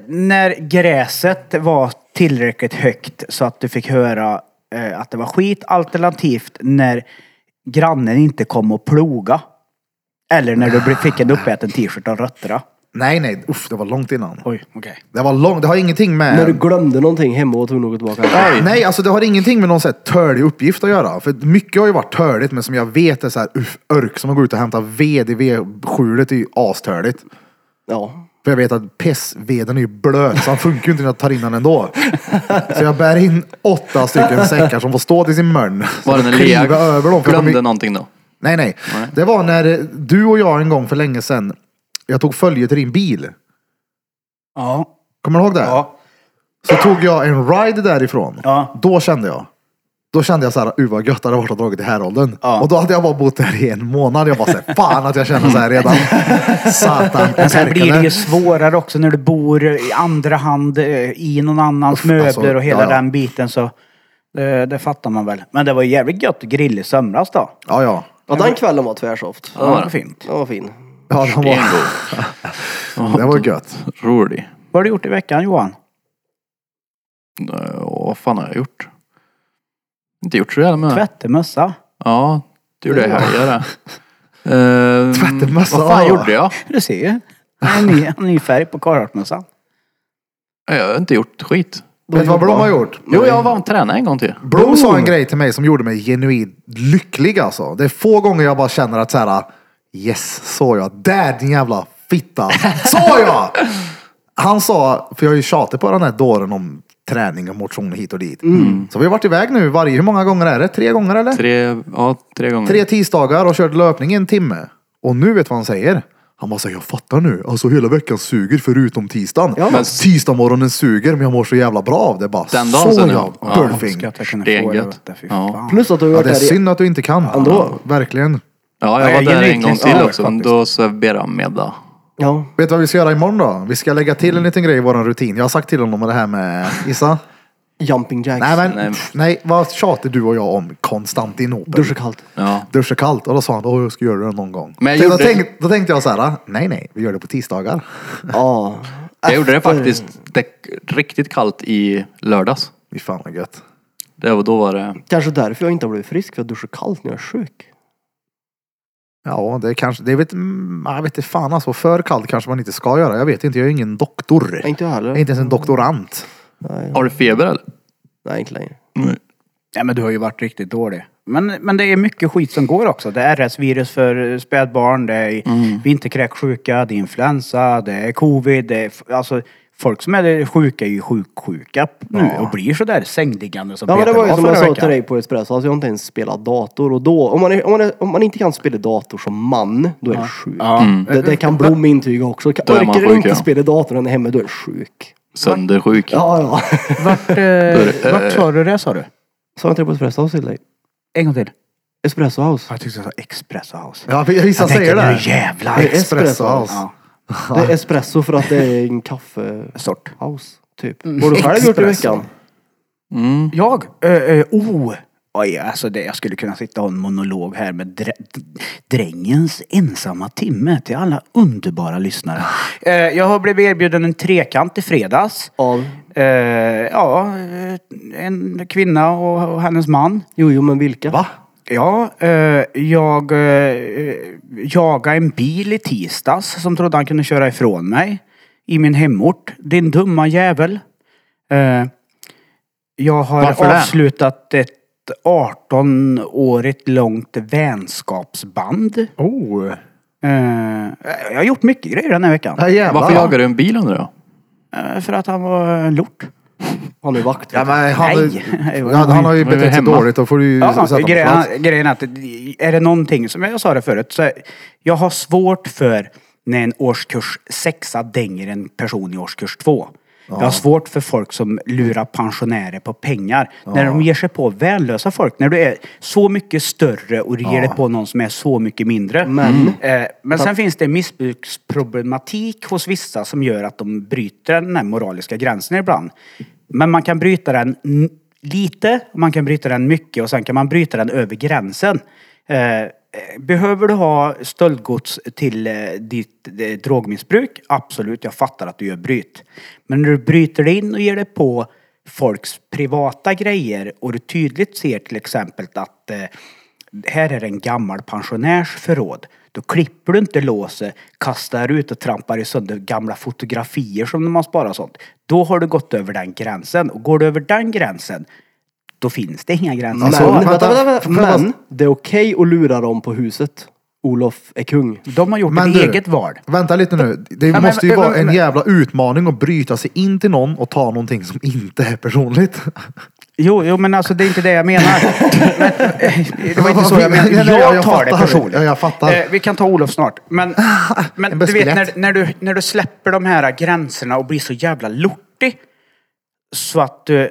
när gräset var tillräckligt högt så att du fick höra eh, att det var skit. Alternativt när grannen inte kom och ploga. Eller när du fick en uppäten t-shirt av rötterna. Nej, nej. Uff, det var långt innan. Oj, okej. Det var långt. Det har ingenting med... När du glömde någonting hemma och att gå tillbaka. Nej, alltså det har ingenting med någon sån här törlig uppgift att göra. För mycket har ju varit törligt, men som jag vet är så här, uff, örk som att gå ut och hämta ved i vedskjulet är ju astörligt. Ja. För jag vet att pissveden är ju blöt, så han funkar ju inte när jag tar in den ändå. Så jag bär in åtta stycken säckar som får stå till sin mun. Var det när Lea över dem. För glömde någonting då? Nej, nej. Det var när du och jag en gång för länge sedan, jag tog följe till din bil. Ja. Kommer du ihåg det? Ja. Så tog jag en ride därifrån. Ja. Då kände jag. Då kände jag så här, uh vad gött det hade varit att dra till Härolden. Ja. Och då hade jag bara bott där i en månad. Jag bara fan att jag känner så här redan. Satan. Men sen blir det ju svårare också när du bor i andra hand eh, i någon annans Uff, möbler alltså, och hela ja, ja. den biten så. Det, det fattar man väl. Men det var jävligt gött att grilla i somras då. Ja, ja. Ja, den kvällen var tvärsoft. Ja, det var fint. Den var fin. Ja, den var, det var gött. Rolig. Vad har du gjort i veckan Johan? Eh, vad fan har jag gjort? Inte gjort så jävla mycket. Tvättemössa. Ja, det gjorde jag i helgen det. Uh, Tvättemössa, Vad fan ja. gjorde jag? Du ser ju. En ny, en ny färg på karlartmössan. Jag har inte gjort skit. Vet du vad Blom har gjort? Jo, jag var och tränade en gång till. Blom sa en grej till mig som gjorde mig genuint lycklig alltså. Det är få gånger jag bara känner att så här, yes, så jag. Där din jävla fitta. Så jag! Han sa, för jag har ju tjatat på den här dåren om träning och motion hit och dit. Så vi har varit iväg nu varje, hur många gånger är det? Tre gånger eller? Tre, ja, tre gånger. Tre tisdagar och kört löpning i en timme. Och nu vet vad han säger? Han bara säger, jag fattar nu. Alltså hela veckan suger förutom tisdagen. Ja, men... Tisdag morgonen suger men jag mår så jävla bra av det. Bara Den dagen så sen, ja. Burfing. Stengött. Ja. Plus att du har Ja, det är där i... synd att du inte kan. Ändå. Verkligen. Ja, Ja, jag var där en gång till också. faktiskt. Då serverade han middag. Ja. Vet du vad vi ska göra imorgon då? Vi ska lägga till en liten grej i våran rutin. Jag har sagt till honom det här med Issa. Jumping jacks. Nej men, Nej. nej, vad tjatar du och jag om? Konstantinopel. Duscha kallt. Ja. Duscha kallt. Och då sa han, åh jag ska göra det någon gång. Men jag då, gjorde- tänkte, då tänkte jag så här, nej nej, vi gör det på tisdagar. Ja. Jag gjorde det faktiskt det, riktigt kallt i lördags. Fy fan vad gött. Det var, då var det... Kanske därför jag inte har blivit frisk, för jag duschar kallt när jag är sjuk. Ja, det är kanske, det vet, mm, jag vet inte fan alltså. För kallt kanske man inte ska göra. Jag vet inte, jag är ingen doktor. Jag inte jag heller. är inte ens en doktorant. Nej, Har du feber eller? nej, inte längre. Ja, men du har ju varit riktigt dålig. Men, men det är mycket skit som går också. Det är RS-virus för spädbarn, det är vinterkräksjuka, det är influensa, det är covid. Det är, alltså, folk som är sjuka är ju sjuksjuka nu och blir sådär sängliggande som Ja men det Peter var ju som jag sa till dig på Espresso, alltså jag har inte ens spelat dator och då, om man, är, om man, är, om man inte kan spela dator som man, då är det sjuk. Ja. Det, det kan Blom intyga också. Orkar du inte ja. spela dator när du är hemma, då är du sjuk. Söndersjuk. Ja, ja. Vart, eh, vart sa du det sa du? Sa jag inte det på Espresso House till dig? En gång till. Espresso House. Jag tyckte du sa Espresso House. Ja, vissa Jag säger tänkte, det. nu jävlar. Det är Espresso espresso. house. Ja, Det är espresso för att det är en kaffehouse, sort. typ. Vad har du själv gjort i Espresso. veckan? Mm. Jag? Uh, uh, oh! Oj, alltså det, jag skulle kunna sitta och ha en monolog här med drä, drängens ensamma timme till alla underbara lyssnare. Eh, jag har blivit erbjuden en trekant i fredags. Av? Eh, ja, eh, en kvinna och, och hennes man. Jo, jo, men vilka? Va? Ja, eh, jag eh, jagade en bil i tisdags som trodde han kunde köra ifrån mig. I min hemort. Din dumma jävel. Eh, jag har Varför det? avslutat ett 18-årigt långt vänskapsband. Oh. Eh, jag har gjort mycket grejer den här veckan. Ja, jävlar. Varför jagar du en bil undrar jag? Eh, för att han var en lort. Han är vakt. Ja, men han, Nej. ja, han har ju betett sig dåligt. Då får du ju Ja, sätta grejen, plats. grejen är att är det någonting, som jag sa det förut, så jag har svårt för när en årskurs sexa dänger en person i årskurs två. Jag har svårt för folk som lurar pensionärer på pengar. När de ger sig på värnlösa folk. När du är så mycket större och du ger dig på någon som är så mycket mindre. Men- Eh, men sen finns det missbruksproblematik hos vissa som gör att de bryter den här moraliska gränsen ibland. Men man kan bryta den lite, och man kan bryta den mycket och sen kan man bryta den över gränsen. Eh, behöver du ha stöldgods till eh, ditt eh, drogmissbruk? Absolut, jag fattar att du gör bryt. Men när du bryter dig in och ger dig på folks privata grejer och du tydligt ser till exempel att här är en gammal pensionärs förråd. Då klipper du inte låset, kastar ut och trampar i sönder gamla fotografier som de har sparat och sånt. Då har du gått över den gränsen. Och går du över den gränsen, då finns det inga gränser Alltså, Men, kvar. vänta, vänta, vänta, men det är okej att lura dem på huset. Olof är kung. De har gjort Men ett du- eget val. Vänta lite nu. Det men- måste ju men- vara men- en men- jävla utmaning att bryta sig in till någon och ta någonting som inte är personligt. Jo, jo, men alltså det är inte det jag menar. men, eh, det var inte så jag menade. Nej, nej, Jag jag tar det fattar. personligt. Ja, jag fattar. Eh, vi kan ta Olof snart. Men, men En du vet när, när, du, när du släpper de här gränserna och blir så jävla lortig. Så att du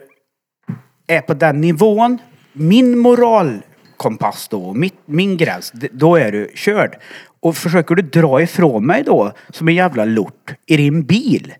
är på den nivån. Min moralkompass då, mitt, min gräns, då är du körd. Och försöker du dra ifrån mig då, som en jävla lort, i din bil.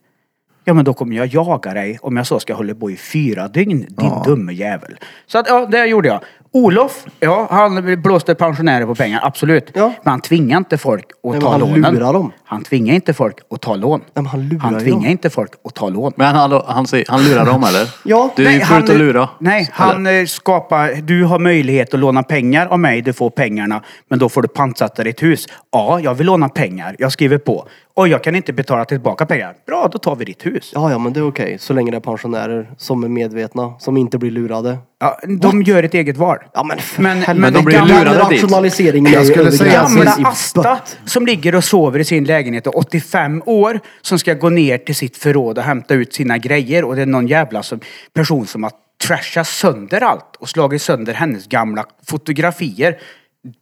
Ja men då kommer jag jaga dig om jag så ska hålla på i fyra dygn, din dumme jävel. Så att ja, det gjorde jag. Olof, ja han blåste pensionärer på pengar, absolut. Ja. Men han tvingar inte folk att men ta han lånen. lurar dem. Han tvingar inte folk att ta lån. men han lurar ju tvingar dem. inte folk att ta lån. Men han, han, säger, han lurar dem eller? Ja. Du är förut att lura. Nej, han eh, skapar... Du har möjlighet att låna pengar av mig, du får pengarna. Men då får du pantsätta ditt hus. Ja, jag vill låna pengar. Jag skriver på. Och jag kan inte betala tillbaka pengar. Bra, då tar vi ditt hus. Ja, ja, men det är okej. Så länge det är pensionärer som är medvetna, som inte blir lurade. Ja, de gör ett eget val. Ja, men för Men- men de blir Gamla lurade dit. rationaliseringen Jag är skulle över säga gränsen Gamla i Asta bött. som ligger och sover i sin lägenhet och 85 år som ska gå ner till sitt förråd och hämta ut sina grejer och det är någon jävla som, person som har trashat sönder allt och slagit sönder hennes gamla fotografier.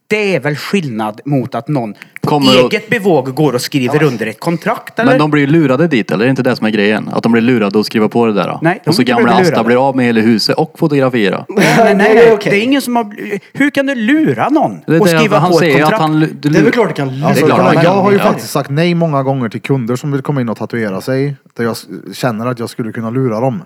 Det är väl skillnad mot att någon på Kommer och- eget bevåg går och skriver under ett kontrakt eller? Men de blir ju lurade dit eller? Är det inte det som är grejen? Att de blir lurade och skriva på det där? Då? Nej, de och så inte gamla blivit Asta lurade. blir av med hela huset och fotografera. nej, nej, nej, det är nej. okej. Det är ingen som har... Hur kan du lura någon Det är och det skriva han på ett säger kontrakt? att han... lu- du Det är väl lur- klart det kan lura. Alltså, klart man jag kan. har ju Ja. faktiskt sagt nej många gånger till kunder som vill komma in och tatuera sig. Där jag s- känner att jag skulle kunna lura dem.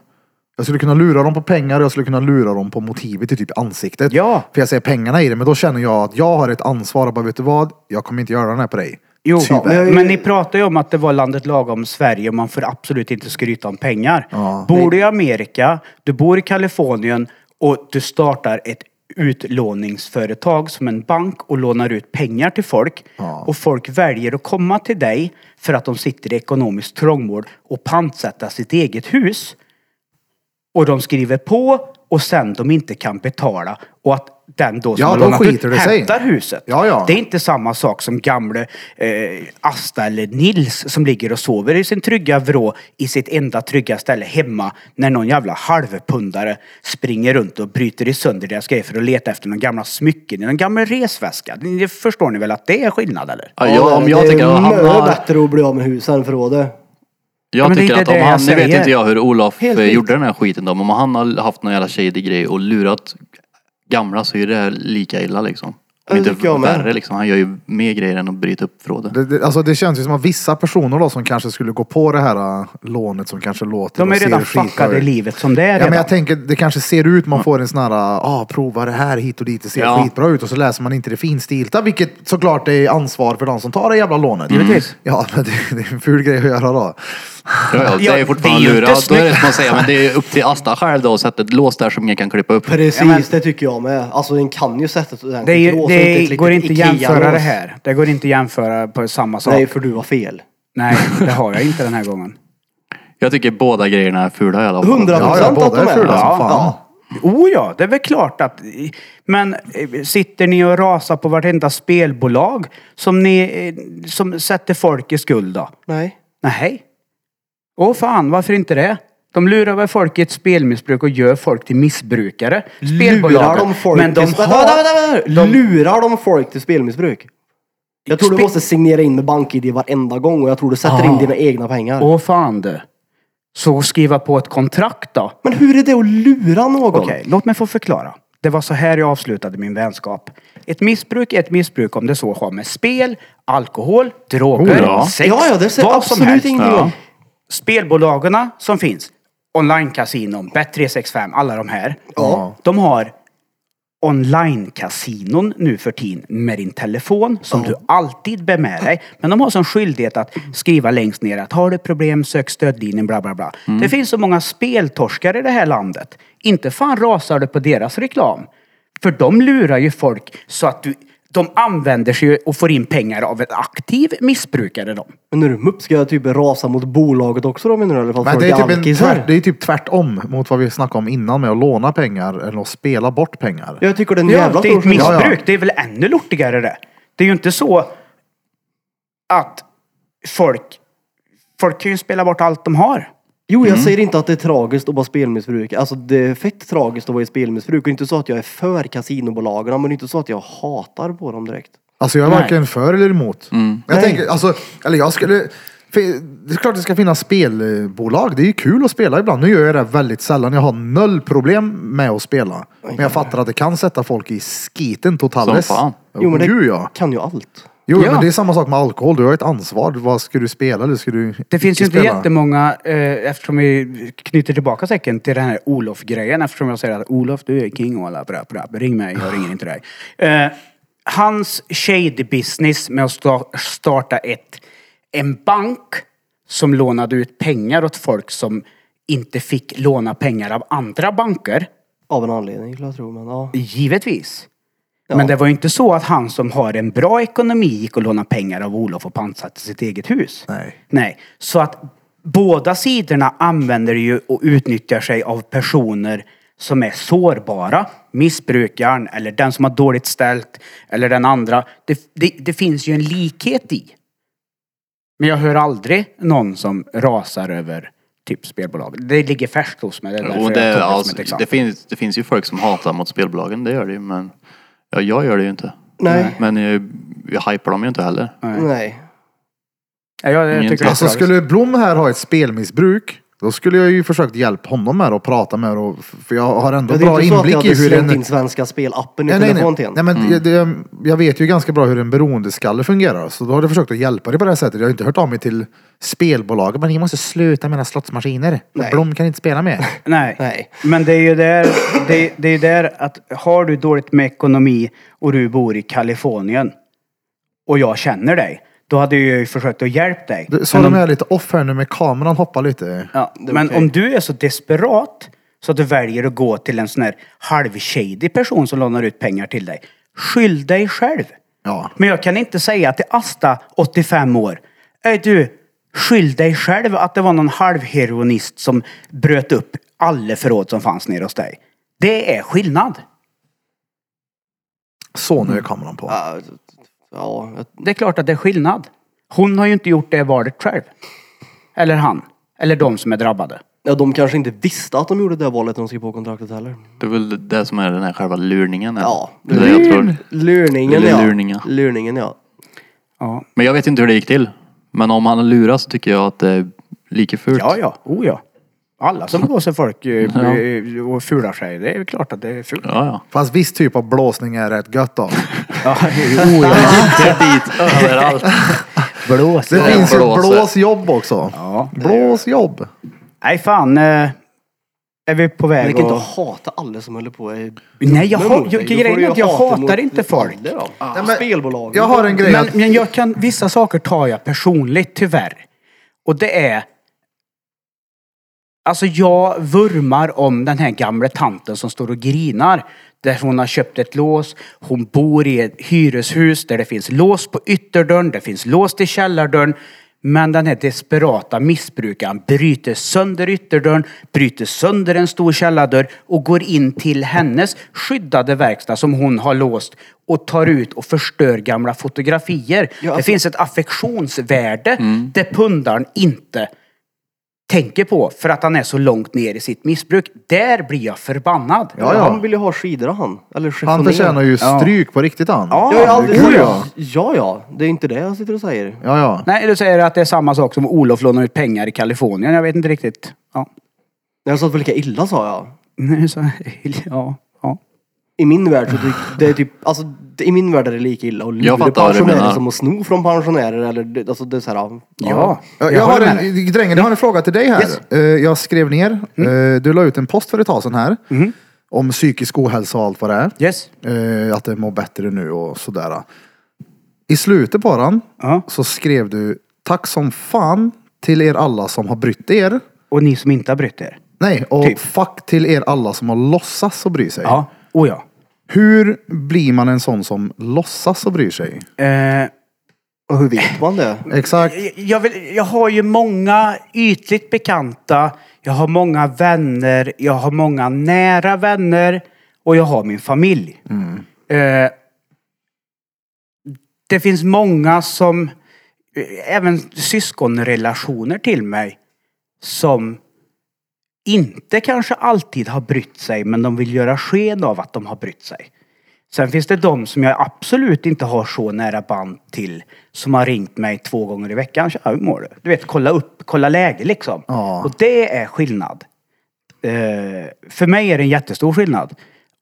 Jag skulle kunna lura dem på pengar och jag skulle kunna lura dem på motivet i typ ansiktet. Ja. För jag ser pengarna i det, men då känner jag att jag har ett ansvar och bara vet du vad? Jag kommer inte göra den här på dig. Jo, Tyvärr. men, men ni pratar ju om att det var landet lagom Sverige och man får absolut inte skryta om pengar. Ja. Bor du i Amerika, du bor i Kalifornien och du startar ett utlåningsföretag som en bank och lånar ut pengar till folk. Ja. Och folk väljer att komma till dig för att de sitter i ekonomiskt trångmål och pantsätta sitt eget hus. Och de skriver på och sen de inte kan betala och att den då som Ja, har lånat ut sig. hämtar huset. Ja, ja. Det är inte samma sak som gamle eh, Asta eller Nils som ligger och sover i sin trygga vrå i sitt enda trygga ställe hemma när någon jävla halvpundare springer runt och bryter i sönder deras grejer för att leta efter några gamla smycken i någon gammal resväska. Det förstår ni väl att det är skillnad eller? Ja, jag, om jag det tycker är mycket har... bättre att bli av med huset än förrådet. Ja, men Jag det är tycker inte att om jag han, nu vet säger. inte jag hur Olof Helt eh, visst. gjorde den här skiten då, men om han har haft någon jävla shady grej och lurat gamla så är det lika illa liksom. Det inte tycker jag med. värre liksom. Han gör ju mer grejer än att bryta upp förrådet. Det, det, alltså det känns ju som att vissa personer då som kanske skulle gå på det här äh, lånet som kanske låter De och är ser redan fuckade i ut. livet som det är Ja redan. men jag tänker, det kanske ser ut, man får en sån här, ah prova det här hit och dit, det ser Ja. skitbra ut och så läser man inte det finstilta, vilket såklart är ansvar för de som tar det jävla lånet. Givetvis. Ja, men det, det är en ful grej att göra då. Ja, ja, det Ja, är fortfarande det är ju inte Då är det som att säga, men det är upp till Asta själv då att sätta ett lås där som ingen kan klippa upp. Precis, Ja, men- det tycker jag med. Alltså den kan ju sätta ett ordentligt det, är ju, lås och det ett litet går inte att Ikea-lås. jämföra det här. Det går inte att jämföra på samma sak. Nej, för du har fel. Nej, det har jag inte den här gången. Jag tycker båda grejerna är fula i alla fall. 100 Ja, ja, procent att båda de är är. fula Ja, som fan. Oh ja, det är väl klart att... Men eh, sitter ni och rasar på vartenda spelbolag som, ni, eh, som sätter folk i skuld då? Nej. Nej. Åh fan, varför inte det? De lurar väl folk i ett spelmissbruk och gör folk till missbrukare. Lurar de folk Men de till... Vänta, har... vänta, vänta, vänta. Lurar de folk till spelmissbruk? Jag tror du Spe- måste signera in med BankID varenda gång och jag tror du sätter in Ah. dina egna pengar. Åh fan du. Så skriva på ett kontrakt då? Men hur är det att lura någon? Okej, låt mig få förklara. Det var så här jag avslutade min vänskap. Ett missbruk är ett missbruk om det så har med spel, alkohol, droger, Oh ja. sex, Ja, ja, det säger vad som absolut helst. ingenting om. Spelbolagen som finns, online-kasinon, Bet365, alla de här. Ja. De har online-kasinon nu för tiden med din telefon som du alltid bär med dig. Men de har som skyldighet att skriva längst ner att har du problem sök stödlinjen bla bla bla. Det finns så många speltorskar i det här landet. Inte fan rasar du på deras reklam. För de lurar ju folk så att du de använder sig och får in pengar av en aktiv missbrukare. De. Men är du mupp, ska jag typ rasa mot bolaget också då menar du? Eller för att Men det är, typ en det är typ tvärtom mot vad vi snackade om innan med att låna pengar eller att spela bort pengar. Jag tycker det är en Ja, jävla det är ett missbruk. Ja, Det är väl ännu lortigare det. Det är ju inte så att folk... Folk kan ju spela bort allt de har. Jo, Mm. jag säger inte att det är tragiskt att vara spelmissbruk. Alltså det är fett tragiskt att vara i spelmissbruk. Och inte så att jag är för kasinobolagen, men inte så att jag hatar på dem direkt. Alltså jag är Nej. varken för eller emot. Jag Nej. tänker, alltså, eller jag skulle... för Det är klart det ska finnas spelbolag. Det är ju kul att spela ibland. Nu gör jag det väldigt sällan. Jag har noll problem med att spela. Men jag fattar att det kan sätta folk i skiten totalt. Som fan. Jo, men det Gud ja. kan ju allt. Jo, Ja. men det är samma sak med alkohol. Du har ett ansvar. Vad ska du spela eller ska du Det finns ju inte spela? jättemånga, eh, eftersom vi knyter tillbaka säcken till den här Olof-grejen. Eftersom jag säger att Olof, du är king och alla bra, bra. Ring mig, jag ringer inte dig. Eh, hans shady business med att sta- starta ett, en bank som lånade ut pengar åt folk som inte fick låna pengar av andra banker. Av en anledning jag tro. Men ja. Givetvis. Ja. Men det var ju inte så att han som har en bra ekonomi gick och lånade pengar av Olof och pantsatte sitt eget hus. Nej. Nej. Så att båda sidorna använder ju och utnyttjar sig av personer som är sårbara. Missbrukaren eller den som har dåligt ställt eller den andra. Det, det, det finns ju en likhet i. Men jag hör aldrig någon som rasar över typ spelbolag. Det ligger färskt hos mig. Det är därför jag det, som alltså, det, finns, det finns ju folk som hatar mot spelbolagen, det gör det ju. Men ja, jag gör det ju inte. Nej. Men jag, jag hypar dem ju inte heller. Nej. Ja, jag, jag Ingen tycker det är Alltså tragiskt. skulle Blom här ha ett spelmissbruk, då skulle jag ju försökt hjälpa honom med och prata med och, för jag har ändå Ja, det är bra inte så att jag inblick i hur en... Spelappen i Nej, nej, telefon nej. till en. nej men det, det, jag vet ju ganska bra hur en beroendeskalle fungerar. Så då har jag försökt att hjälpa dig på det här sättet. Jag har inte hört av mig till spelbolaget. Men ni måste sluta med era slottsmaskiner. Nej. Blom kan inte spela mer. Nej. Nej. Men det är ju där, det, det är där att har du dåligt med ekonomi och du bor i Kalifornien och jag känner dig, då hade jag ju försökt att hjälpa dig. Så de om- är lite off här nu med kameran hoppar lite. Ja, men okej. om du är så desperat så att du väljer att gå till en sån här halvshady person som lånar ut pengar till dig. Skyll dig själv. Ja. Men jag kan inte säga till Asta, 85 år. Är du, skyll dig själv att det var någon halvheroinist som bröt upp alla förråd som fanns nere hos dig. Det är skillnad. Så nu är kameran på. Ja, ja, jag- Det är klart att det är skillnad. Hon har ju inte gjort det valet själv. Eller han. Eller de som är drabbade. ja, de kanske inte visste att de gjorde det valet när de skrev på kontraktet heller. Det är väl det som är den här själva lurningen. eller? Ja, Det är det jag tror. Lurningen Eller ja. lurningen. Lurningen ja. Ja, Men jag vet inte hur det gick till. Men om han luras så tycker jag att det är lika fult. ja. ja. Oh, ja. Alla som blåser folk eh, Ja. eh, och fular sig, det är klart att det är fult. Ja, ja. Fast viss typ av blåsning är rätt gött då. Ja, oh, ja. dit överallt. Blås. Det Ja, finns ju blåser. blåsjobb också. Ja. Blåsjobb. Nej fan. eh, Är vi på Men väg det kan inte att... hata alla som håller på är Nej, jag, dumma ha, mot jag, dig. Då får grejen du är ju att jag hata hatar mot inte folk. alla då. Nej, men- Spelbolag. Jag har en grej Men, att... men jag kan, vissa saker tar jag personligt tyvärr. Och det är... Alltså jag vurmar om den här gamla tanten som står och grinar. Där hon har köpt ett lås. Hon bor i ett hyreshus där det finns lås på ytterdörren. Det finns lås till källardörren. Men den här desperata missbrukaren bryter sönder ytterdörren, bryter sönder en stor källardörr och går in till hennes skyddade verkstad som hon har låst och tar ut och förstör gamla fotografier. Ja, Det alltså- finns ett affektionsvärde det pundaren inte tänker på för att han är så långt ner i sitt missbruk. Där blir jag förbannad. Ja, ja. Han vill ju ha skidor han. Eller Han förtjänar ju stryk på riktigt han. Ja, Jag har aldrig Gud, ja. ja, ja. Det är inte det jag sitter och säger. Ja, ja. Nej, du säger att det är samma sak som Olof lånar ut pengar i Kalifornien. Jag vet inte riktigt. Ja. Jag sa att det var lika illa sa jag. Nej, så, ja, ja. I min värld så det, det är typ, alltså det, i min värld är det lika illa att Jag lura fattar vad du pensionärer menar. som att sno från pensionärer eller det- alltså det är så här, Ja. Jag, jag har håller en, med drängen, jag har en fråga till dig här. Yes. Eh, Jag skrev ner, eh, du la ut en post för ett tag sedan här. Om psykisk ohälsa och allt vad det är. Yes. Eh, Att det mår bättre nu och sådär. I slutet på den Ja. så skrev du Tack som fan till er alla som har brytt er. Och ni som inte har brytt er. Nej, och Typ. fuck till er alla som har låtsas och bry sig. Ja. Oh ja. Hur blir man en sån som låtsas och bryr sig? Eh, Och hur vet man det? Exakt. jag, vill, jag har ju många ytligt bekanta. Jag har många vänner. Jag har många nära vänner. Och jag har min familj. Eh, det finns många som, eh, även syskonrelationer till mig, som inte kanske alltid har brytt sig, men de vill göra sken av att de har brytt sig. Sen finns det de som jag absolut inte har så nära band till, som har ringt mig två gånger i veckan. Tja, hur mår du? Du vet, kolla upp, kolla läge liksom. Ja. Och det är skillnad. Eh, för mig är det en jättestor skillnad.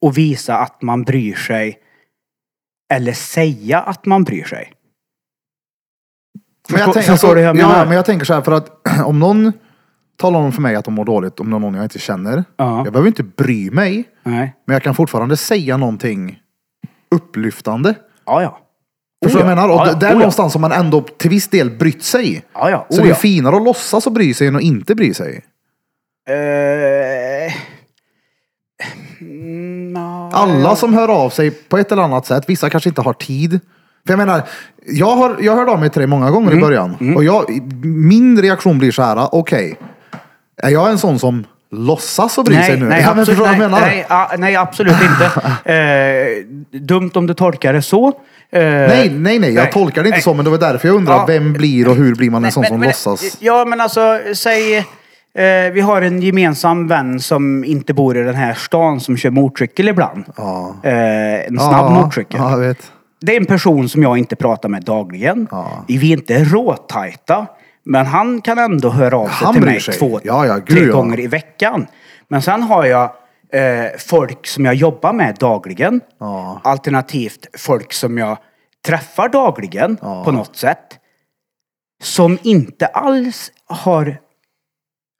Att visa att man bryr sig eller säga att man bryr sig. Men jag tänker, jag ja, men jag tänker så här för att om någon talar om för mig att de mår dåligt, om det är någon jag inte känner. Ja. Jag behöver inte bry mig, Nej. men jag kan fortfarande säga någonting upplyftande. Ja, ja. Förstår du Oh vad jag ja. menar? Och Ja, ja. där Oh någonstans har man ändå till viss del brytt sig. Ja, ja. Så Oh det är finare att låtsas och bry sig än att inte bry sig. Eh, mm, ja, Alla som hör av sig på ett eller annat sätt, vissa kanske inte har tid. För jag menar, jag, har, jag hörde av mig till dig många gånger Mm. i början. Och jag, min reaktion blir så här, okej. Är jag en sån som låtsas och bryr sig Nej, nu? nej, absolut, förstår nej, menar? nej, a- nej, absolut inte. Eh, dumt om du tolkar det så. Eh, Nej, nej, nej, jag tolkar det inte nej. så, men det var därför jag undrar, Ja. vem blir och hur blir man en Nej, sån men- som men- låtsas? Ja, men alltså, säg... Eh, vi har en gemensam vän som inte bor i den här stan som kör motorcykel ibland. Ja. Eh, en snabb Ja, motorcykel. Ja. Det är en person som jag inte pratar med dagligen. Ja. Vi är inte råtajta. Men han kan ändå höra av sig Han till mig sig. två, Ja, ja, gud, tre ja. gånger i veckan. Men sen har jag eh, folk som jag jobbar med dagligen. Alternativt folk som jag träffar dagligen på något sätt. Som inte alls har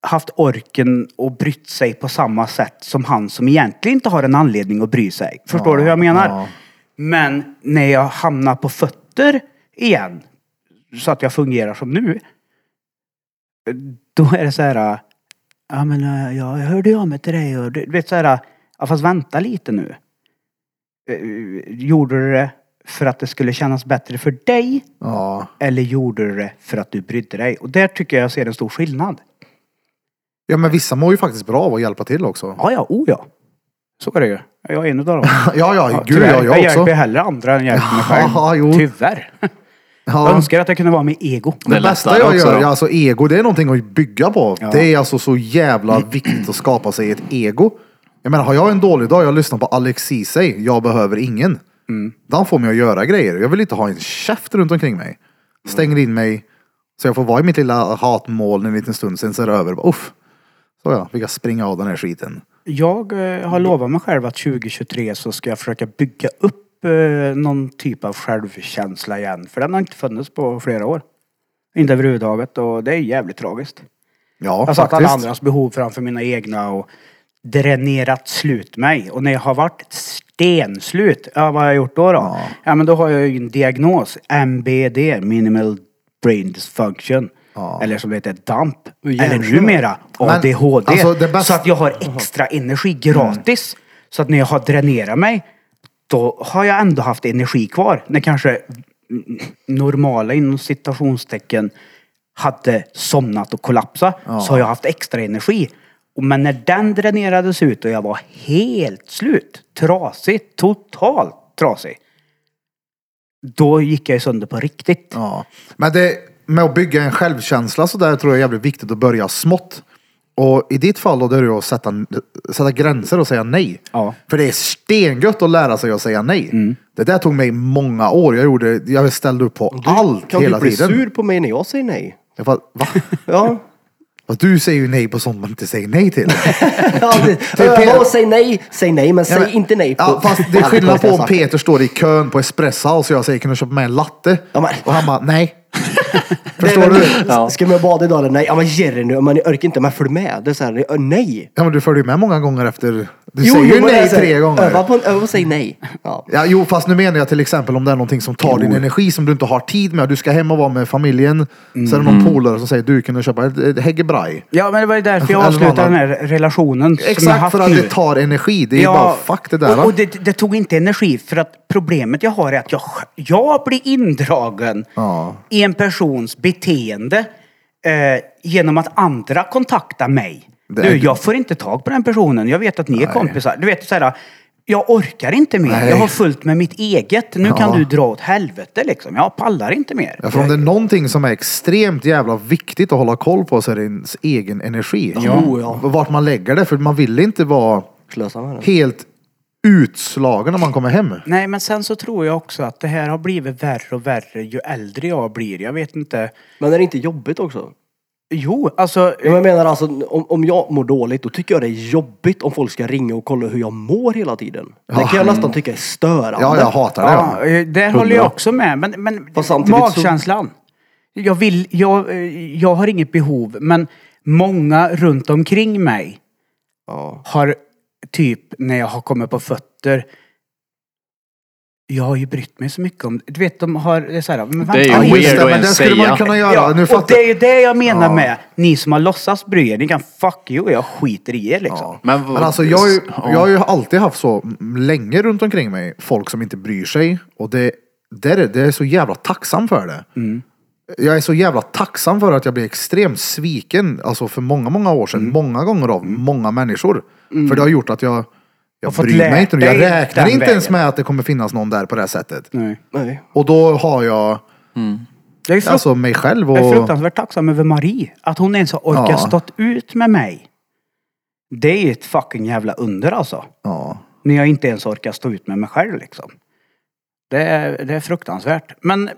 haft orken och brytt sig på samma sätt som han som egentligen inte har en anledning att bry sig. Förstår du hur jag menar? Men när jag hamnar på fötter igen, så att jag fungerar som nu. Då är det så här, ja men äh, ja, jag hörde av mig till dig och du vet så här, ja fast vänta lite nu. Eh, Gjorde du det för att det skulle kännas bättre för dig? Ja. Eller gjorde du det för att du brydde dig? Och där tycker jag jag ser en stor skillnad. ja, men vissa mår ju faktiskt bra av att hjälpa till också. Ja, ja, oh ja. Så är det ju. Jag är en utav dem. Ja, ja, gud ja, jag jag också. hjälper hellre andra än hjälper mig själv. Ja, jo. Tyvärr. Jag Ja. önskar att jag kunde vara med ego. Det Det bästa jag också gör, då. alltså ego, det är någonting att bygga på. Ja. Det är alltså så jävla viktigt att skapa sig ett ego. Jag menar, har jag en dålig dag, jag lyssnar på Alex Ceesay, jag behöver ingen. Mm. Den får mig att göra grejer. Jag vill inte ha en käft runt omkring mig. Stänger in mig, så jag får vara i mitt lilla hatmål en liten stund, sen så är det över. Uff. Så ja, fick jag springa av den här skiten. Jag eh, har lovat mig själv att 2023 så ska jag försöka bygga upp eh, någon typ av självkänsla igen. För den har inte funnits på flera år. Inte överhuvudtaget och det är jävligt tragiskt. Ja, Jag satt alla andras behov framför mina egna och dränerat slut mig. Och när jag har varit stenslut, ja vad har jag gjort då? då? Ja, men då har jag ju en diagnos. MBD, Minimal Brain Dysfunction. Eller som det heter DAMP. Eller numera Men, ADHD. alltså, det bästa- Så att jag har extra energi gratis. Så att när jag har dränerat mig, då har jag ändå haft energi kvar. När kanske normala inom citationstecken hade somnat och kollapsat så har jag haft extra energi. Men när den dränerades ut och jag var helt slut, trasig, totalt trasig. Då gick jag ju sönder på riktigt. Ja. Men det, med att bygga en självkänsla så där tror jag är jävligt viktigt att börja smått. Och i ditt fall då, det är det att sätta, sätta gränser och säga nej. Ja. För det är stengött att lära sig att säga nej. Mm. Det där tog mig många år. Jag, gjorde, jag ställde upp på allt Kan hela du bli tiden. sur på mig när jag säger nej? Jag bara, va? Ja. Fast du säger ju nej på sånt man inte säger nej till. ja det, Peter- ja, säg nej, säg nej, men säg Ja, men- inte nej på... Ja, fast det är allt skillnad på om. Peter står i kön på Espresso House och jag säger kan du köpa mig en latte? Ja, men- Och han bara nej. Förstår du? Ja. Ska man bada idag eller nej? Ja men Jerry nu, jag orkar inte, men följ med. Det är så här, nej. Ja men du följer ju med många gånger efter. Du Jo, säger jo, ju men nej så här, tre gånger. Öva på, öva på att säga nej. Ja. Ja, jo, fast nu menar jag till exempel om det är någonting som tar din energi som du inte har tid med. Du ska hem och vara med familjen. Så är det någon polare som säger du kan du köpa ett, ett häggebraj. Ja, men det var ju därför jag Eller avslutade någon den här relationen som jag Exakt haft för att nu. det tar energi. Det är bara fuck det där. Och, och det, det tog inte energi för att problemet jag har är att jag, jag blir indragen Ja. i en persons beteende eh, genom att andra kontaktar mig. Det- Du, jag får inte tag på den personen. Jag vet att ni är kompisar. Du vet så här, jag orkar inte mer. Nej. Jag har fullt med mitt eget. Nu kan Ja. du dra åt helvete liksom. Jag pallar inte mer. Ja, för om det är någonting som är extremt jävla viktigt att hålla koll på så är det ens egen energi. Oh, ja. Vart man lägger det. För man vill inte vara Slösa med det. helt utslagen när man kommer hem. Nej, men sen så tror jag också att det här har blivit värre och värre ju äldre jag blir. Jag vet inte. Men är det inte jobbigt också? Jo, alltså. Ja, men Jag menar alltså, om, om jag mår dåligt då tycker jag det är jobbigt om folk ska ringa och kolla hur jag mår hela tiden. Det kan jag nästan tycka är störande. Ja, jag hatar det. Ja, eh, där håller jag också med. Men, men Fast samtidigt så- magkänslan. jag vill, jag, eh, jag har inget behov, men många runt omkring mig Ja. har typ när jag har kommit på fötter jag har ju brytt mig så mycket om Du vet, de har... Det så här, men Det är ju vänta, weird det, att men det ens skulle man säga. kunna göra. Ja, nu och fattar det är ju det jag menar Ja. med ni som har låtsas bry er. Ni kan fuck you, jag skiter i er liksom. Ja. Men Men, alltså jag, har ju, ja. jag har ju alltid haft så mm, länge runt omkring mig, folk som inte bryr sig. Och det, det, är, det är så jävla tacksam för det. Mm. Jag är så jävla tacksam för att jag blev extremt sviken, alltså för många, många år sedan, Mm. många gånger av många människor. För det har gjort att jag, jag Har fått bryr mig inte. nu. Jag dig räknar den inte ens vägen. med att det kommer finnas någon där på det här sättet. Nej. Nej. Och då har jag Jag är, alltså mig själv jag är och... fruktansvärt tacksam över Marie. Att hon ens har orkat Ja. stått ut med mig. Det är ju ett fucking jävla under alltså. Ja. När jag inte ens orkar stå ut med mig själv liksom. Det är, det är fruktansvärt. Men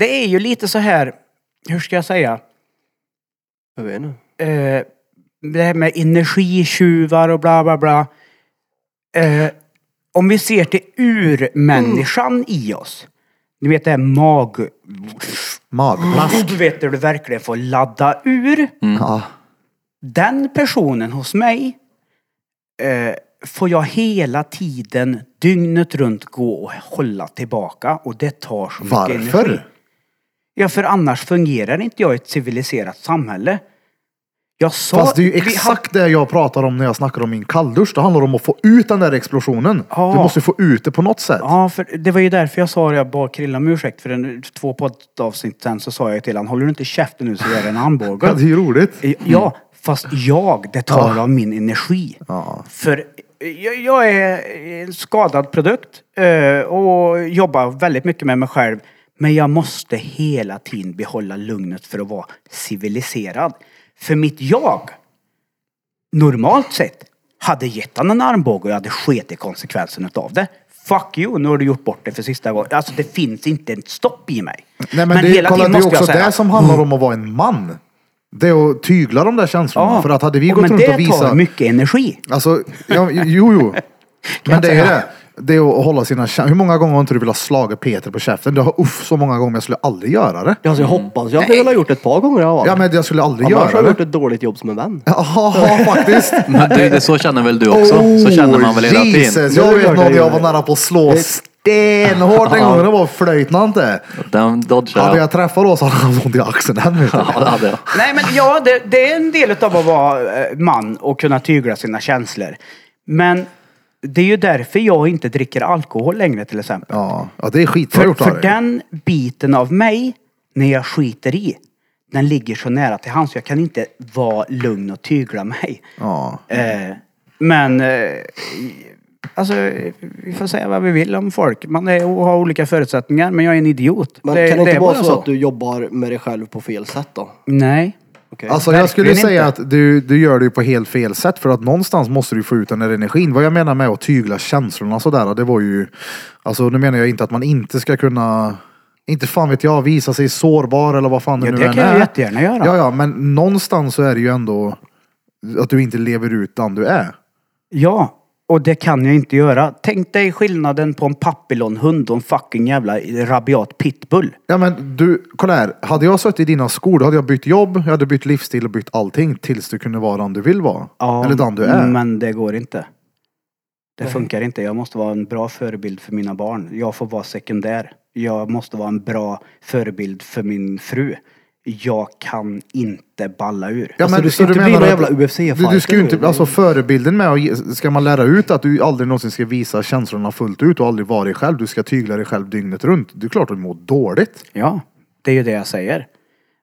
det är ju lite så här, hur ska jag säga? Jag vet inte. eh, det här med energitjuvar och bla bla bla. Eh, om vi ser till urmänniskan i oss. Ni vet det här mag... Magplask. Du vet där du verkligen får ladda ur. Ja. Den personen hos mig eh, får jag hela tiden dygnet runt gå och hålla tillbaka och det tar så mycket energi. Varför? Ja, för annars fungerar inte jag i ett civiliserat samhälle. Jag sa... Fast det är ju exakt det jag pratar om när jag snackar om min kalldusch. Det handlar om att få ut den där explosionen. Ja. Du måste få ut det på något sätt. Ja, för det var ju därför jag sa, jag bad Krille om ursäkt för en, två poddavsnitt sen så sa jag till honom, håller du inte käften nu så gör jag en Ja, hamburgare. det är ju roligt. Ja, fast jag, det tar Ja. av min energi. Ja. För jag, jag är en skadad produkt eh, och jobbar väldigt mycket med mig själv. Men jag måste hela tiden behålla lugnet för att vara civiliserad. För mitt jag, normalt sett, hade gett han en armbåge och jag hade sket i konsekvensen utav det. Fuck you, nu har du gjort bort det för sista gången. Alltså det finns inte ett stopp i mig. Nej men, det, kolla, det är också säga, "Mm." det som handlar om att vara en man. Det är att tygla de där känslorna. För att hade vi gått men runt det och visat... tar mycket energi. Alltså, ja, jo, jo. Men det är det. Det är att hålla sina. Hur många gånger har inte du velat slaga Peter på käften? Det har uff så många gånger jag skulle aldrig göra det. Alltså jag hoppas jag väl har gjort ett par gånger fall. Ja men jag skulle aldrig Annars har göra jag det. gjort ett dåligt jobb som en vän. Ja faktiskt. Men det, det, så känner väl du också? så känner man väl hela tiden? Oh, Jesus, jag det vet nog jag jag var det. nära på att slå stenhårt en gång. Det var flöjtnant det. Den dodgar Hade jag. jag träffat då så hade han ont i axeln än. du. Ja, det hade jag. Nej men ja, det, det är en del av att vara eh, man och kunna tygla sina känslor. Men det är ju därför jag inte dricker alkohol längre till exempel. Ja, ja det är skitbra för för den biten av mig, när jag skiter i, den ligger så nära till hands. Jag kan inte vara lugn och tygla mig. Ja. Eh, men eh, alltså, vi får säga vad vi vill om folk. Man är, har olika förutsättningar, men jag är en idiot. Men det, kan det inte vara bara så, att du jobbar med dig själv på fel sätt då? Nej. Okej. Alltså jag skulle Verkligen säga inte. att du, du gör det ju på helt fel sätt för att någonstans måste du få ut den där energin. Vad jag menar med att tygla känslorna sådär, det var ju, alltså nu menar jag inte att man inte ska kunna, inte fan vet jag, visa sig sårbar eller vad fan det Ja, nu det än kan jag är. jättegärna göra. Ja, ja, men någonstans så är det ju ändå att du inte lever ut den du är. Ja, och det kan jag inte göra. Tänk dig skillnaden på en papillonhund och en fucking jävla rabiat pitbull. Ja men du, kolla här. Hade jag suttit i dina skor då hade jag bytt jobb, jag hade bytt livsstil och bytt allting tills du kunde vara den du vill vara. Ja, Eller den du är. Men det går inte. Det funkar inte. Jag måste vara en bra förebild för mina barn. Jag får vara sekundär. Jag måste vara en bra förebild för min fru. Jag kan inte balla ur. Ja, Alltså, du ska inte bli någon jävla UFC-fighter Du, ska ju inte, alltså förebilden med att ska man lära ut att du aldrig någonsin ska visa känslorna fullt ut och aldrig vara dig själv. Du ska tygla dig själv dygnet runt. Det är klart att du mår dåligt. Ja, det är ju det jag säger.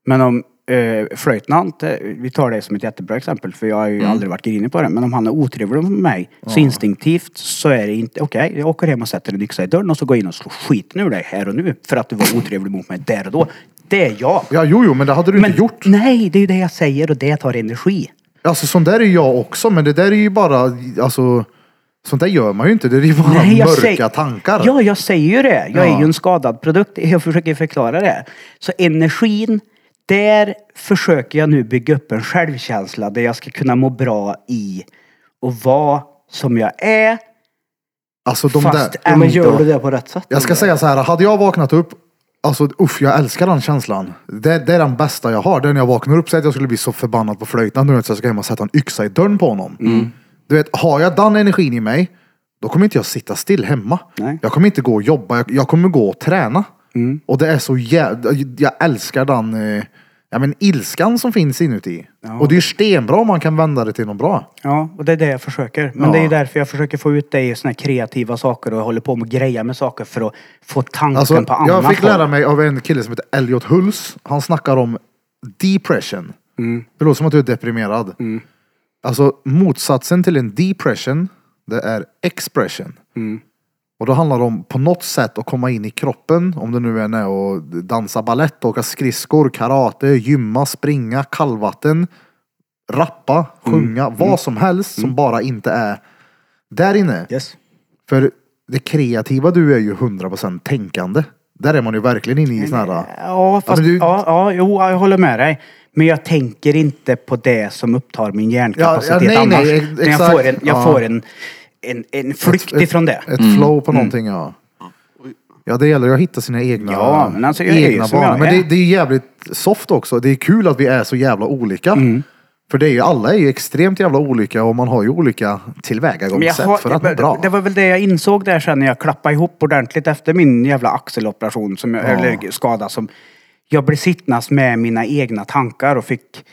Men om eh, flöjtnant, eh, vi tar det som ett jättebra exempel för jag har ju aldrig varit grinig på det. Men om han är otrevlig mot mig så instinktivt så är det inte okej. jag åker hem och sätter en yxa i dörren och så går jag in och slår skiten ur dig här och nu. För att du var otrevlig mot mig där och då. Det är jag. Ja, jo, jo, men det hade du Men inte gjort. nej, det är ju det jag säger och det tar energi. Alltså sånt där är jag också, men det där är ju bara, alltså, sånt där gör man ju inte. Det är ju bara jag mörka säger- tankar. Ja, jag säger ju det. Jag Ja. är ju en skadad produkt. Jag försöker förklara det. Så energin, där försöker jag nu bygga upp en självkänsla där jag ska kunna må bra i och vara som jag är. Alltså de fast där. Ja, men ändå... gör du det på rätt sätt? Jag ska säga så här, hade jag vaknat upp Alltså usch, jag älskar den känslan. Det, det är den bästa jag har. Det är när jag vaknar upp säger att jag skulle bli så förbannad på flöjtnant nu att jag ska hem och sätta en yxa i dörren på honom. Mm. Du vet, har jag den energin i mig, då kommer inte jag sitta still hemma. Nej. Jag kommer inte gå och jobba, jag, jag kommer gå och träna. Mm. Och det är så jävla, jag älskar den eh, ja, men ilskan som finns inuti. Och det är ju stenbra om man kan vända det till något bra. Ja, och det är det jag försöker. Men Ja. det är ju därför jag försöker få ut dig i såna här kreativa saker och håller på med grejer med saker för att få tanken Alltså, på annat jag fick håll. lära mig av en kille som heter Elliot Hulls. Han snackar om depression. Mm. Det låter som att du är deprimerad. Alltså motsatsen till en depression, det är expression. Mm. Och då handlar det om på något sätt att komma in i kroppen. Om det nu är när och dansa ballett, åka skridskor, karate, gymma, springa, kallvatten, rappa, sjunga, vad som helst som bara inte är där inne. Yes. För det kreativa du är ju 100% tänkande. Där är man ju verkligen inne i sån här... Ja, fast, du- ja, ja, jo, jag håller med dig. Men jag tänker inte på det som upptar min hjärnkapacitet Ja, ja, nej, annars. nej, Men jag exakt. får en, jag Ja. får en, en, en flykt ett- ifrån det. Ett flow på någonting ja. Ja det gäller att hitta sina egna, Ja, men alltså, jag är ju egna som banor. jag Men är. det, det är jävligt soft också. Det är kul att vi är så jävla olika. Mm. För det är ju, alla är ju extremt jävla olika och man har ju olika Men jag tillvägagångssätt har, för att må bra. Det var väl det jag insåg där sen när jag klappade ihop ordentligt efter min jävla axeloperation, som jag, eller skada som jag blev sittnas med mina egna tankar och fick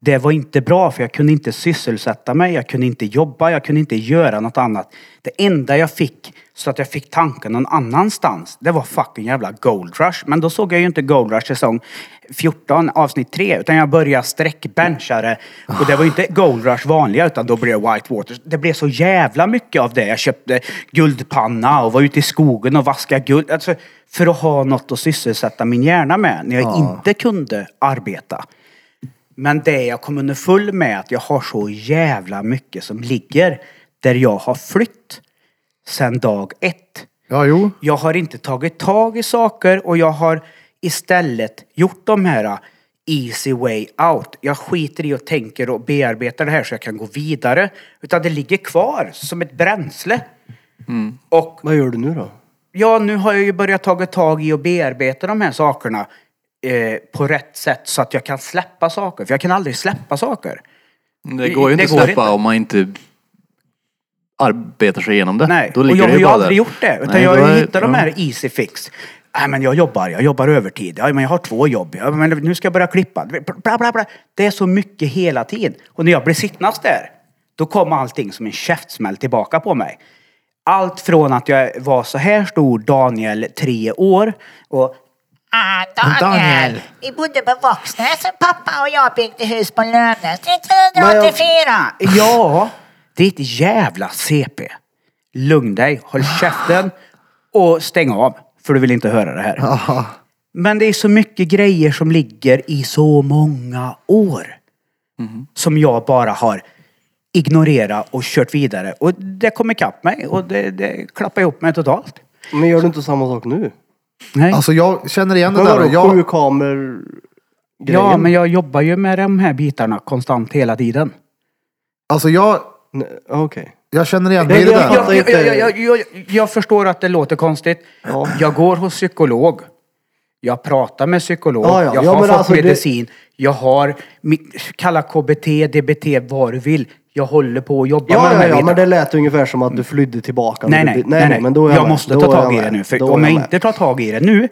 det var inte bra för jag kunde inte sysselsätta mig, jag kunde inte jobba, jag kunde inte göra något annat. Det enda jag fick så att jag fick tanken någon annanstans, det var fucking jävla Gold Rush. Men då såg jag ju inte Gold Rush säsong 14 avsnitt 3 utan jag började sträckbenchare och det var ju inte Gold Rush vanliga utan då blev det White Waters. Det blev så jävla mycket av det. Jag köpte guldpanna och var ute i skogen och vaskade guld. Alltså, för att ha något att sysselsätta min hjärna med när jag inte kunde arbeta. Men det jag kom underfull med att jag har så jävla mycket som ligger där jag har flytt sedan dag ett. Ja jo. Jag har inte tagit tag i saker och jag har istället gjort de här uh, easy way out. Jag skiter i och tänker och bearbetar det här så jag kan gå vidare. Utan det ligger kvar som ett bränsle. Och Vad gör du nu då? Ja, nu har jag ju börjat ta tag i och bearbeta de här sakerna eh, på rätt sätt så att jag kan släppa saker. För jag kan aldrig släppa saker. Det går ju inte går att släppa inte. om man inte arbetar sig igenom det. Nej, och jag har ju aldrig där. gjort det. Utan Nej, jag har hittat de här easy fix. Nej men jag jobbar, jag jobbar övertid. Ja, men jag har två jobb. Ja, men nu ska jag börja klippa. Bla, bla, bla. Det är så mycket hela tiden. Och när jag blir sittnas där, då kommer allting som en käftsmäll tillbaka på mig. Allt från att jag var så här stor, Daniel, tre år. Och Ah, Daniel. Daniel. Vi bodde på Våxnäs, pappa och jag byggde hus på Lövnäs 1984. Ja, det är ett jävla CP. Lugn dig, håll käften och stäng av. För du vill inte höra det här. Aha. Men det är så mycket grejer som ligger i så många år. Som jag bara har ignorerat och kört vidare. Och det kom ikapp mig och det, det klappar ihop mig totalt. Men gör du inte samma sak nu? Nej. Alltså jag känner igen det Men vadå, där. Jag, sju kameror ja, men jag jobbar ju med de här bitarna konstant hela tiden. alltså jag, Nej, Okej. jag känner igen mig i det jag där. jag, jag, jag, jag, jag förstår att det låter konstigt. Ja. Jag går hos psykolog. Jag pratar med psykolog. Ja, ja. Jag Ja, har fått alltså det- medicin. Jag har, kalla KBT, DBT, vad du vill. Jag håller på att jobba med Ja, de ja, här ja, men det lät ungefär som att du flydde tillbaka. Nej, nej, du- nej, nej. men då är jag med. måste Då ta tag i det nu. För Då om jag med. inte tar tag i det nu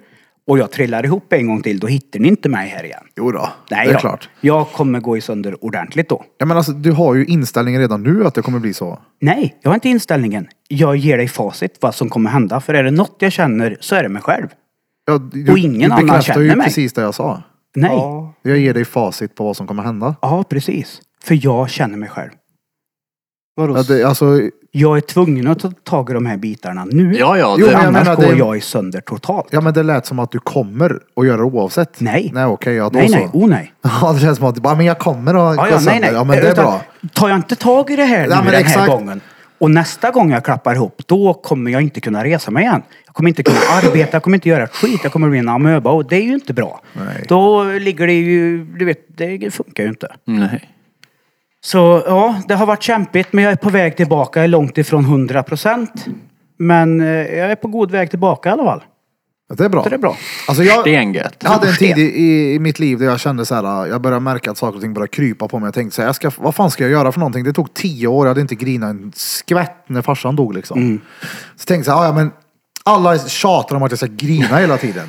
och jag trillar ihop en gång till, då hittar ni inte mig här igen. Jo då, Nej det är då. klart. Jag kommer gå i sönder ordentligt då. Ja, men alltså, du har ju inställningen redan nu att det kommer bli så. Nej, jag har inte inställningen. Jag ger dig facit vad som kommer hända. För är det något jag känner så är det mig själv. Ja, du, Och ingen du annan bekräftar känner ju mig. precis det jag sa. Nej. Ja. Ja. Jag ger dig facit på vad som kommer hända. precis. För jag känner mig själv. Vadå? Ja, det, alltså, Jag är tvungen att ta tag i de här bitarna nu. Ja, ja. Jo, det, men jag Annars menar, går det- jag i sönder totalt. ja men det lät som att du kommer att göra det oavsett. Nej. Nej okej, ja då nej, så. nej. Oh nej. Ja det känns som att du bara, men jag kommer att Ja, gå ja, nej, sönder. nej. Ja men det är Utan bra. Tar jag inte tag i det här Ja, nu men den här exakt. gången och nästa gång jag klappar ihop, då kommer jag inte kunna resa mig igen. Jag kommer inte kunna arbeta, jag kommer inte göra ett skit. Jag kommer bli en amöba och det är ju inte bra. Nej. Då ligger det ju, du vet, det funkar ju inte. nej. Så ja, det har varit kämpigt men jag är på väg tillbaka. Jag är långt ifrån 100 procent. Men eh, jag är på god väg tillbaka i alla fall. Det är bra. Så det är bra. Alltså jag, Stengött. jag hade en tid i, i, mitt liv där jag kände så här, jag började märka att saker och ting började krypa på mig. Jag tänkte så här, jag ska, vad fan ska jag göra för någonting? Det tog tio år, jag hade inte grinat en skvätt när farsan dog liksom. Så tänkte jag, "Ah, ja men alla tjatar om att jag ska grina hela tiden.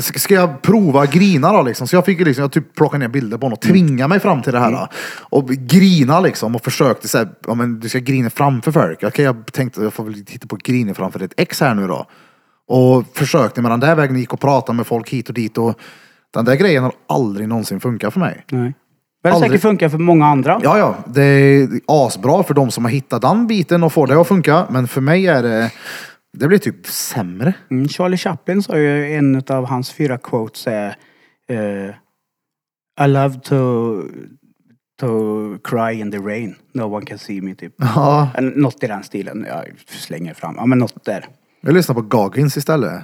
Ska, ska jag prova grina då liksom? Så jag fick liksom, jag typ plocka ner bilder på honom och tvinga mig fram till det här. Och grina liksom och försökte säga, ja men du ska grina framför folk. Okej, jag tänkte jag får väl titta på grina framför ett ex här nu då. Och försökte med den där vägen, gick och pratade med folk hit och dit och den där grejen har aldrig någonsin funkat för mig. Nej. Men det Aldrig. säkert funkar för många andra. Ja, ja, det är asbra för de som har hittat den biten och får det att funka. Men för mig är det, det blir typ sämre. Mm, Charlie Chaplin sa ju en av hans fyra quotes är eh, I love to, to cry in the rain. No one can see me typ. Ja, Något i den stilen. Jag slänger fram. Ja men något där. Jag lyssnar på Goggins istället.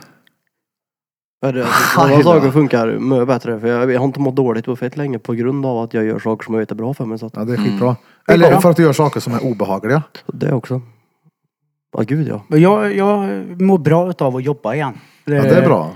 För det, saker funkar mycket bättre. För jag, jag har inte mått dåligt på fett länge på grund av att jag gör saker som jag vet är bra för mig. Så att, Ja, det är skitbra. Eller för att du gör saker som är obehagliga. det också. Ja gud ja. Men jag, jag mår bra utav att jobba igen. Ja, det är bra.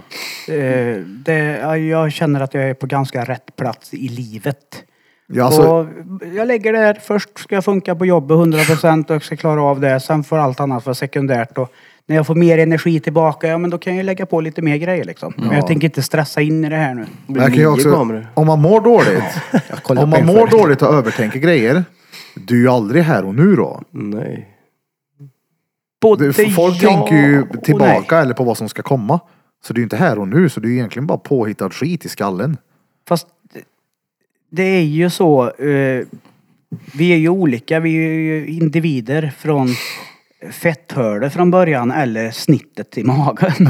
Eh, det, ja, jag känner att jag är på ganska rätt plats i livet. Ja, alltså, och jag lägger det här, först ska jag funka på jobbet 100% och jag ska klara av det. Sen får allt annat vara sekundärt. Och när jag får mer energi tillbaka, ja men då kan jag lägga på lite mer grejer liksom. Men jag tänker inte stressa in i det här nu. Blir jag kan ju också, om man mår dåligt, om man mår dåligt och övertänker grejer, du är ju aldrig här och nu då. Nej. Både Det, folk ja tänker ju och tillbaka eller på vad som ska komma. Så det är ju inte här och nu, så det är ju egentligen bara påhittad skit i skallen. Fast det- det är ju så. Eh, vi är ju olika. Vi är ju individer från fetthålet från början eller snittet i magen.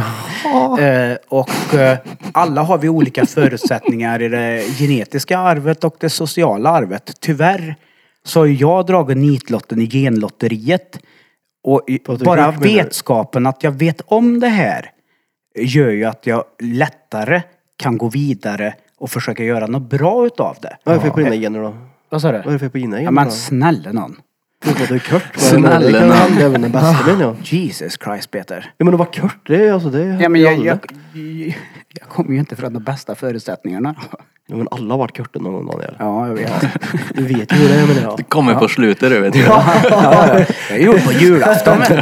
eh, och eh, alla har vi olika förutsättningar i det genetiska arvet och det sociala arvet. Tyvärr så har jag dragit nitlotten i genlotteriet. Och i- Patrik, bara menar du? vetskapen att jag vet om det här gör ju att jag lättare kan gå vidare och försöka göra något bra utav det. Vad är det fel på dina gener då? Vad sa Vad är du? det fel på dina Ja gener men då? snälla någon. Förutom att du är kort. vad jag menar, Det kan Snälla. handla även den bästa menar jag. Jesus Christ Peter. Ja men att vara kort, det är alltså det. Ja, men jag, jag, jag, jag kommer ju inte från de bästa förutsättningarna. Ja, men alla har varit korta någon gång Daniel. Ja, jag vet. Du vet ju hur det är menar jag. Kommer på slutet du vet. Jag gjorde på julafton vet du.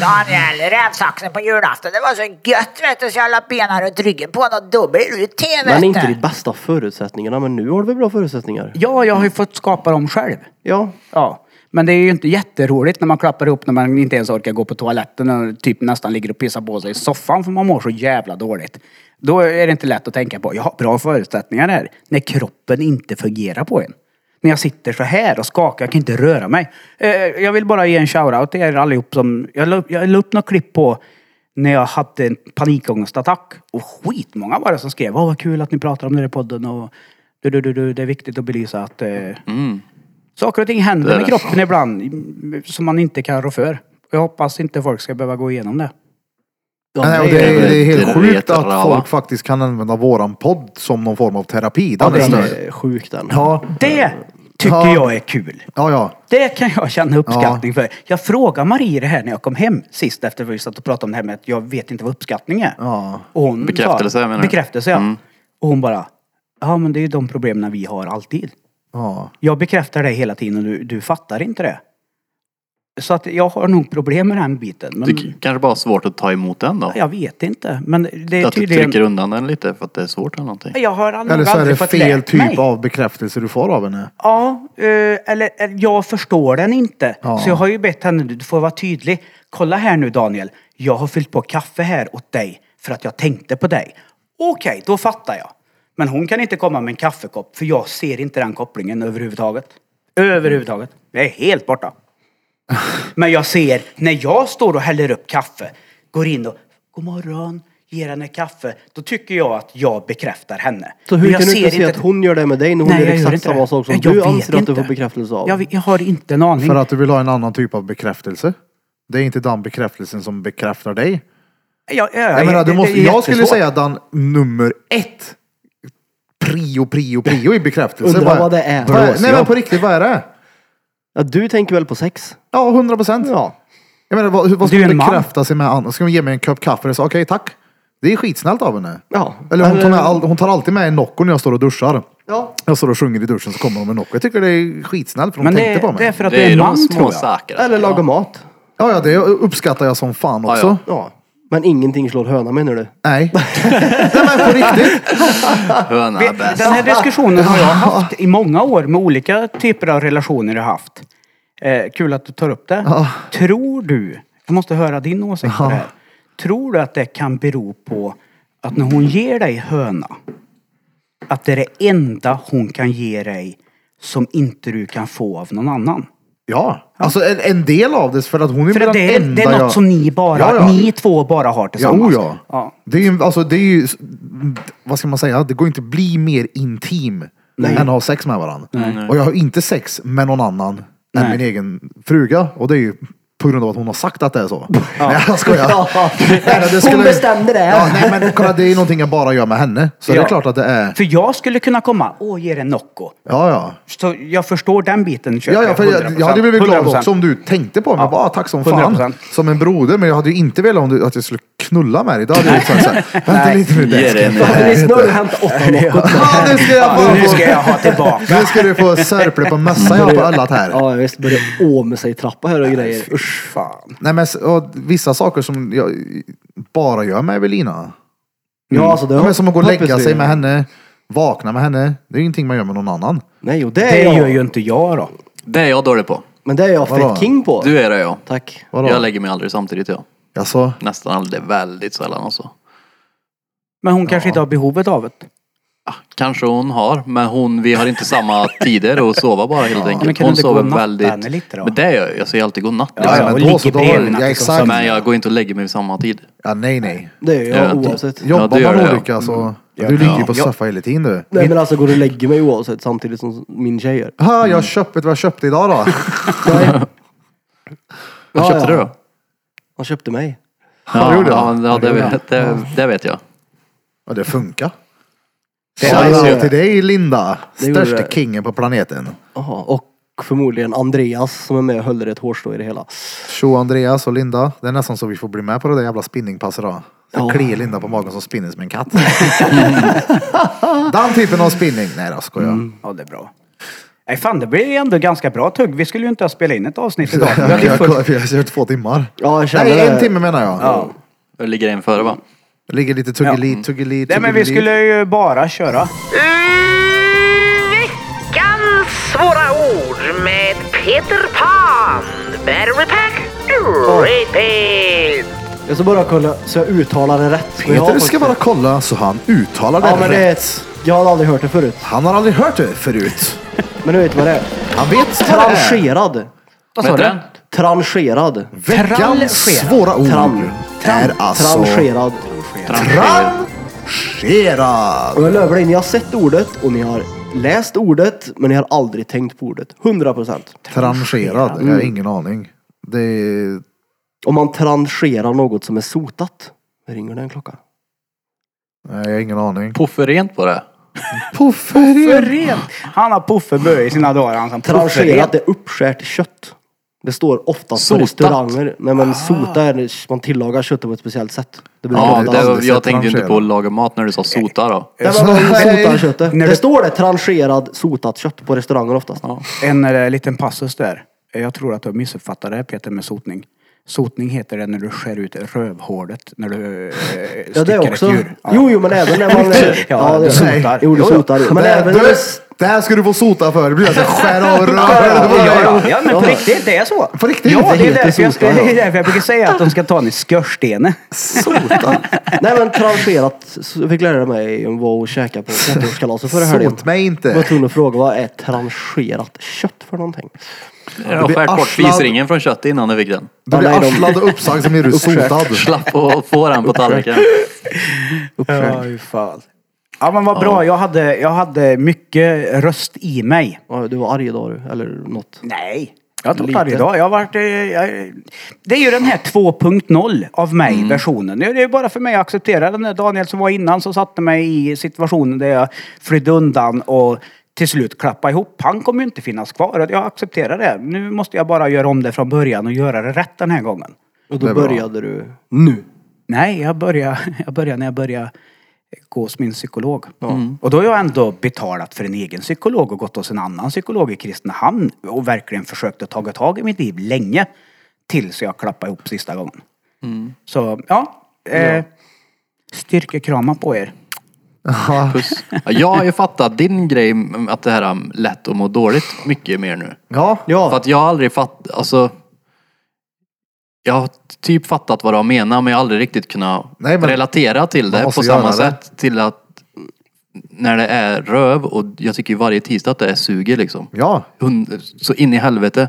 Daniel, rävsaxen på julafton, det var så gött vet du så jag la benen runt ryggen på honom då blir du te vet Men inte du. de bästa förutsättningarna. Men nu har du väl bra förutsättningar? Ja, jag har ju fått skapa dem själv. Ja. Ja. Men det är ju inte jätteroligt när man klappar ihop när man inte ens orkar gå på toaletten och typ nästan ligger och pissar på sig i soffan för man mår så jävla dåligt. Då är det inte lätt att tänka på, jag har bra förutsättningar här. När kroppen inte fungerar på en. När jag sitter så här och skakar, jag kan inte röra mig. Eh, jag vill bara ge en shout-out till er allihop som, jag la upp, jag la upp något klipp på när jag hade en panikångestattack. Och skitmånga var det som skrev, åh vad kul att ni pratar om det i podden och du, du, du, du, det är viktigt att belysa att eh, Mm. Saker och ting Det händer är med det. kroppen ibland som man inte kan rå för. Jag hoppas inte folk ska behöva gå igenom det. Nej, och det, är, det är helt det sjukt att va? folk faktiskt kan använda våran podd som någon form av terapi. Ja, Den är den störd. är sjuk den. Ja, Det tycker Ja. jag är kul. ja, ja. Det kan jag känna uppskattning för. Jag frågade Marie det här när jag kom hem sist efter att vi satt och pratade om det här med att jag vet inte vad uppskattning är. Ja. Och hon Bekräftelse, sa, menar du? Bekräftelse ja. Mm. Och hon bara, ja men det är ju de problemen vi har alltid. Ja. Jag bekräftar dig hela tiden och du, du fattar inte det. Så att jag har nog problem med den biten. Men Det k- kanske bara är svårt att ta emot den då. jag vet inte. Men det är Att du tydligen... trycker undan den lite för att det är svårt eller någonting. Jag har Eller så är aldrig det fått fel lärt typ mig. av bekräftelse du får av henne. Ja, eh, eller eller jag förstår den inte. Ja. Så jag har ju bett henne, du får vara tydlig. Kolla här nu Daniel. Jag har fyllt på kaffe här åt dig för att jag tänkte på dig. Okej, då fattar jag. Men hon kan inte komma med en kaffekopp för jag ser inte den kopplingen överhuvudtaget. Överhuvudtaget. Jag är helt borta. Men jag ser när jag står och häller upp kaffe, går in och God morgon, ger henne kaffe. Då tycker jag att jag bekräftar henne. Så Men hur jag kan du inte se att hon gör det med dig när hon Nej, gör exakt inte samma sak som Jag du vet anser att du inte. får bekräftelse av? Jag, jag har inte en aning. För att du vill ha en annan typ av bekräftelse. Det är inte den bekräftelsen som bekräftar dig. jag, jag, Jag, menar, du måste, jag skulle säga den nummer ett. Prio, prio, prio i bekräftelse. Undrar vad det är. Vad Nej men på riktigt, vad är det? Ja, du tänker väl på sex? Ja, hundra procent. Ja. Jag menar, vad, vad ska Du är hon en man. bekräfta sig med? annat? Ska hon ge mig en kopp kaffe? Och säga okej, tack. Det är skitsnällt av henne. Ja. Eller hon tar, med all, hon tar alltid med en Nocco när jag står och duschar. Ja. Jag står och sjunger i duschen så kommer hon med Nocco. Jag tycker det är skitsnällt för hon Men tänkte det, på mig. det är för att Det du är är en de man små tror jag. sakerna. Eller laga mat. Ja, ja, det uppskattar jag som fan också. Ja, Ja. Men ingenting slår höna menar du? Nej. Nej men på riktigt. Höna Vi- bäst. Den här diskussionen har jag haft i många år med olika typer av relationer jag haft. Eh, kul att du tar upp det. Ja. Tror du, jag måste höra din åsikt på det här. Tror du att det kan bero på att när hon ger dig höna, att det är det enda hon kan ge dig som inte du kan få av någon annan? Ja, alltså en, en del av det för att hon är För det, är, det är något jag... som ni bara, Ja, ja. ni två bara har Ja, tillsammans. oh, ja. Ja. Det är ju, alltså det är ju, vad ska man säga, det går inte bli mer intim än att ha sex med varandra. Och jag har inte sex med någon annan än Nej. min egen fruga. Och det är ju på grund av att hon har sagt att det är så. Nej jag skojar. Ja. Nej, det Hon bestämde det. Ja, nej men kolla det är någonting jag bara gör med henne. Så det Ja. är klart att det är, För jag skulle kunna komma, åh ge det Nocco. ja ja. Så jag förstår den biten. Ja, ja, för jag, 100%. jag hade blivit glad 100%. också om du tänkte på mig. Ja. Bara, tack som fan. 100%. Som en broder. Men jag hade ju inte velat om du, att jag skulle knulla med dig. Då hade jag sagt såhär, vänta lite nu. Ge Det det en- inte. hämtat åtta Noccot. Ja, nu ska jag få, Nu ska jag ha tillbaka. nu ska du få sörple på mössa jag har på öllat här. Ja visst, börjar å med sig trappa här och grejer. Usch fan. Nej men och vissa saker som jag bara gör med Evelina. Ja, alltså det har- men som att gå och lägga sig med henne. Vakna med henne. Det är ju ingenting man gör med någon annan. Nej, och det är Det jag. gör ju inte jag då. Det är jag dålig på. Men det är jag Vadå? fett king på. Du är det ja. Tack. Vadå? Jag lägger mig aldrig samtidigt ja. Alltså, Nästan aldrig. Väldigt sällan alltså. Men hon kanske inte har behovet av det. Kanske hon har, men hon, vi har inte samma tider att sova bara helt Men enkelt. kan du Hon sover väldigt... lite då? Men det gör jag. Jag säger alltid godnatt. Ja, ja, och men då så, då har- ja, exakt. Men jag går inte och lägger mig vid samma tid. ja nej nej. Det är Jag jag oavsett. Jobbar gör man ja. olika så... Ja, du ligger ju ja. på Ja. soffa hela tiden du. Nej men alltså går och lägger mig oavsett samtidigt som min tjej gör. Ha, jag köpte, vet du vad jag köpte idag då? Vad Ja, köpte ja. du då? Han köpte mig. Ja, jag. ja, ja, det, vet, det, det vet jag. Ja, det funkar. Det Shoutout är ju- till dig Linda. Det gjorde Största det. kingen på planeten. Jaha, och förmodligen Andreas som är med och höll ett hårstrå i det hela. Tjo Andreas och Linda. Det är nästan så vi får bli med på det där jävla spinningpasset då. Så Ja. kliar Linda på magen som spinner som en katt. Den typen av spinning. Nej då, skojar jag. Ja, det är bra. Nej fan, det blir ändå ganska bra tugg. Vi skulle ju inte ha spelat in ett avsnitt idag. Vi har fullt... jag har kört två timmar. Ja, jag känner Nej, det. en timme menar jag. Ja. Det ligger en före va? Det ligger lite tuggelit, tuggelit, Nej men vi skulle ju bara köra. Veckans svåra ord med Peter Pan. Battery pack. Repeat. Jag ska bara kolla så jag uttalar det rätt. Men jag Peter ska bara kolla så han uttalar det Ja men rätt. ett... Jag har aldrig hört det förut. Han har aldrig hört det förut. Men nu vet du vad det är. Han vet vad det är. Trancherad. Vad sa du? Trancherad. Veckans Trancherad. svåra ord Tran. är alltså Trancherad. trancherad. Och jag lovar dig, ni har sett ordet och ni har läst ordet men ni har aldrig tänkt på ordet. 100 procent. Trancherad, jag har ingen aning. Det är... Om man trancherar något som är sotat. Ringer det en klocka? Nej, jag har ingen aning. Puffer rent på det. Pufferent. Han har puffebö i sina dagar. Han som Trancherat pufferent. är uppskärt kött. Det står oftast Sotat. på restauranger. Nej men sota är man tillagar köttet på ett speciellt sätt. Det brukar Ja, heta det, jag tänkte ju inte på att laga mat när du sa sota då. Nej, men man Nej. sotar köttet. När Det du- står det trancherad sotat kött på restauranger oftast. Ja. En eh, liten passus där. Jag tror att du har missuppfattat det Peter med sotning. Sotning heter det när du skär ut rövhålet när du eh, Ja det också. ett djur. Ja. Jo jo men även när man... Ja, det sotar. Jo jo. sotar. Men det, även du, det... det här ska du få sota för. Det blir alltså skära av Ja, ja, röven. ja, men på riktigt, det är så. På riktigt? Ja, det är heter därför jag, ja. det är därför jag brukar säga att de ska ta en i skorstenen. Sota. Nej men trancherat. så Jag fick lära mig vad och käka på 30-årskalaset förra helgen. Sot mig Jag var inte. tvungen att fråga vad är trancherat kött för någonting? Jag har skärt bort fisringen från köttet innan du fick den. Du blir arslad och uppsagd så blir du sotad. Slapp att få den på tallriken. Ja, hur fan. Ja men vad bra, jag hade, jag hade mycket röst i mig. Ja, du var arg idag du, eller något. Nej. Jag tog Lite. varje dag. Jag har varit, eh, jag, det är ju den här 2.0 av mig, versionen. Det är bara för mig att acceptera den där Daniel som var innan som satte mig i situationen där jag flydde undan och till slut klappa ihop. Han kommer ju inte finnas kvar. och Jag accepterar det. Nu måste jag bara göra om det från början och göra det rätt den här gången. Och Det då är bra. började du nu. Nej, jag började, jag började när jag började gå hos min psykolog. Och då har jag ändå betalat för en egen psykolog och gått hos en annan psykolog i Kristinehamn och verkligen försökt att ta tag i mitt liv länge. Tills jag klappade ihop sista gången. Så ja, eh, styrkekramar på er. Puss. Ja, Jag har ju fattat din grej m- att det här är lätt att må dåligt mycket mer nu. Ja. Ja. För att jag har aldrig fattat, alltså. Jag har typ fattat vad de menar men jag har aldrig riktigt kunnat Nej, men- relatera till det på samma det. sätt. Till att när det är röv och jag tycker ju varje tisdag att det är suger liksom. Ja. Hund, så in i helvete.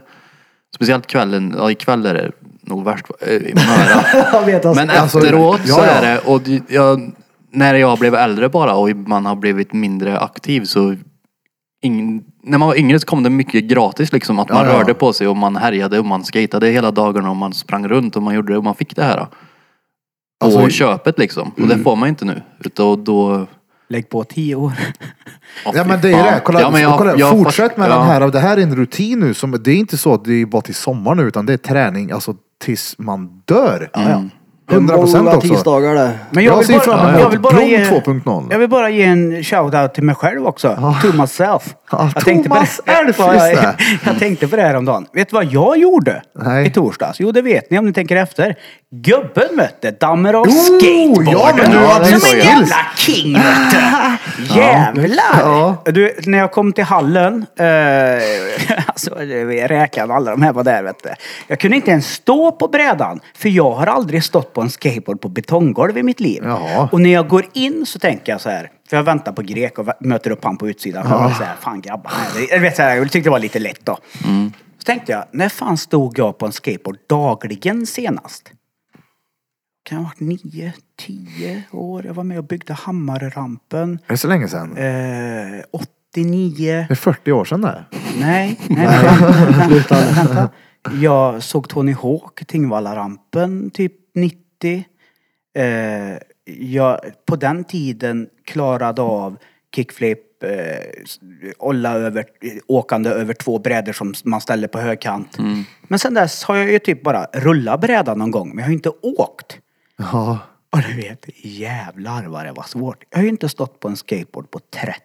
Speciellt kvällen, ja ikväll är det nog värst eh, i vet alltså. Men Alltså, efteråt ja, så är det, och jag, när jag blev äldre bara och man har blivit mindre aktiv så ing, när man var yngre så kom det mycket gratis liksom. Att man Ja, ja. rörde på sig och man härjade och man skatade hela dagarna och man sprang runt och man gjorde det och man fick det här. Alltså- mm. köpet liksom. Och det får man inte nu. Utan då... Lägg på tio år. åh, Ja fy men det är ju fan. det. Kolla, Ja, men jag- kolla, jag fortsätt med ja. den här. Det här är en rutin nu. Som, det är inte så att det är bara till sommar nu utan det är träning alltså tills man dör. Mm. 100 procent också. tisdagar det. Men Jag, jag vill ser fram bara, emot jag vill bara ge... 2.0. Jag vill bara ge en shout-out till mig själv också. To myself. Ja, jag tänkte på Thomas det. Ja, jag, jag tänkte på det här om dagen. Vet du vad jag gjorde Nej. i torsdags? Jo, det vet ni om ni tänker efter. Gubben mötte dammer av Oh, skateboard. ja, men du hade Som en jävla king, vet du. Jävlar! Ja. Du, när jag kom till hallen, eh, alltså räkan alla de här var där vet du. Jag kunde inte ens stå på brädan, för jag har aldrig stått på en skateboard på betonggolv i mitt liv. Jaha. Och när jag går in så tänker jag så här, för jag väntar på grek och möter upp han på utsidan. Ja. Så här, fan grabbar, nej, jag, vet, så här, jag tyckte det var lite lätt då. Så tänkte jag, när fan stod jag på en skateboard dagligen senast? Kan ha varit nio, tio år. Jag var med och byggde Hammarrampen. Det är så länge sedan. Eh, 89. Det är 40 år sedan det. Nej, nej, vänta, vänta, vänta. Jag såg Tony Hawk, Tingvallarampen, typ 90. Eh, jag på den tiden klarade av kickflip, eh, olla över, åkande över två brädor som man ställer på högkant. Men sen dess har jag ju typ bara rullat brädan någon gång, men jag har inte åkt. Ja. Och du vet, jävlar vad det var svårt. Jag har ju inte stått på en skateboard på 30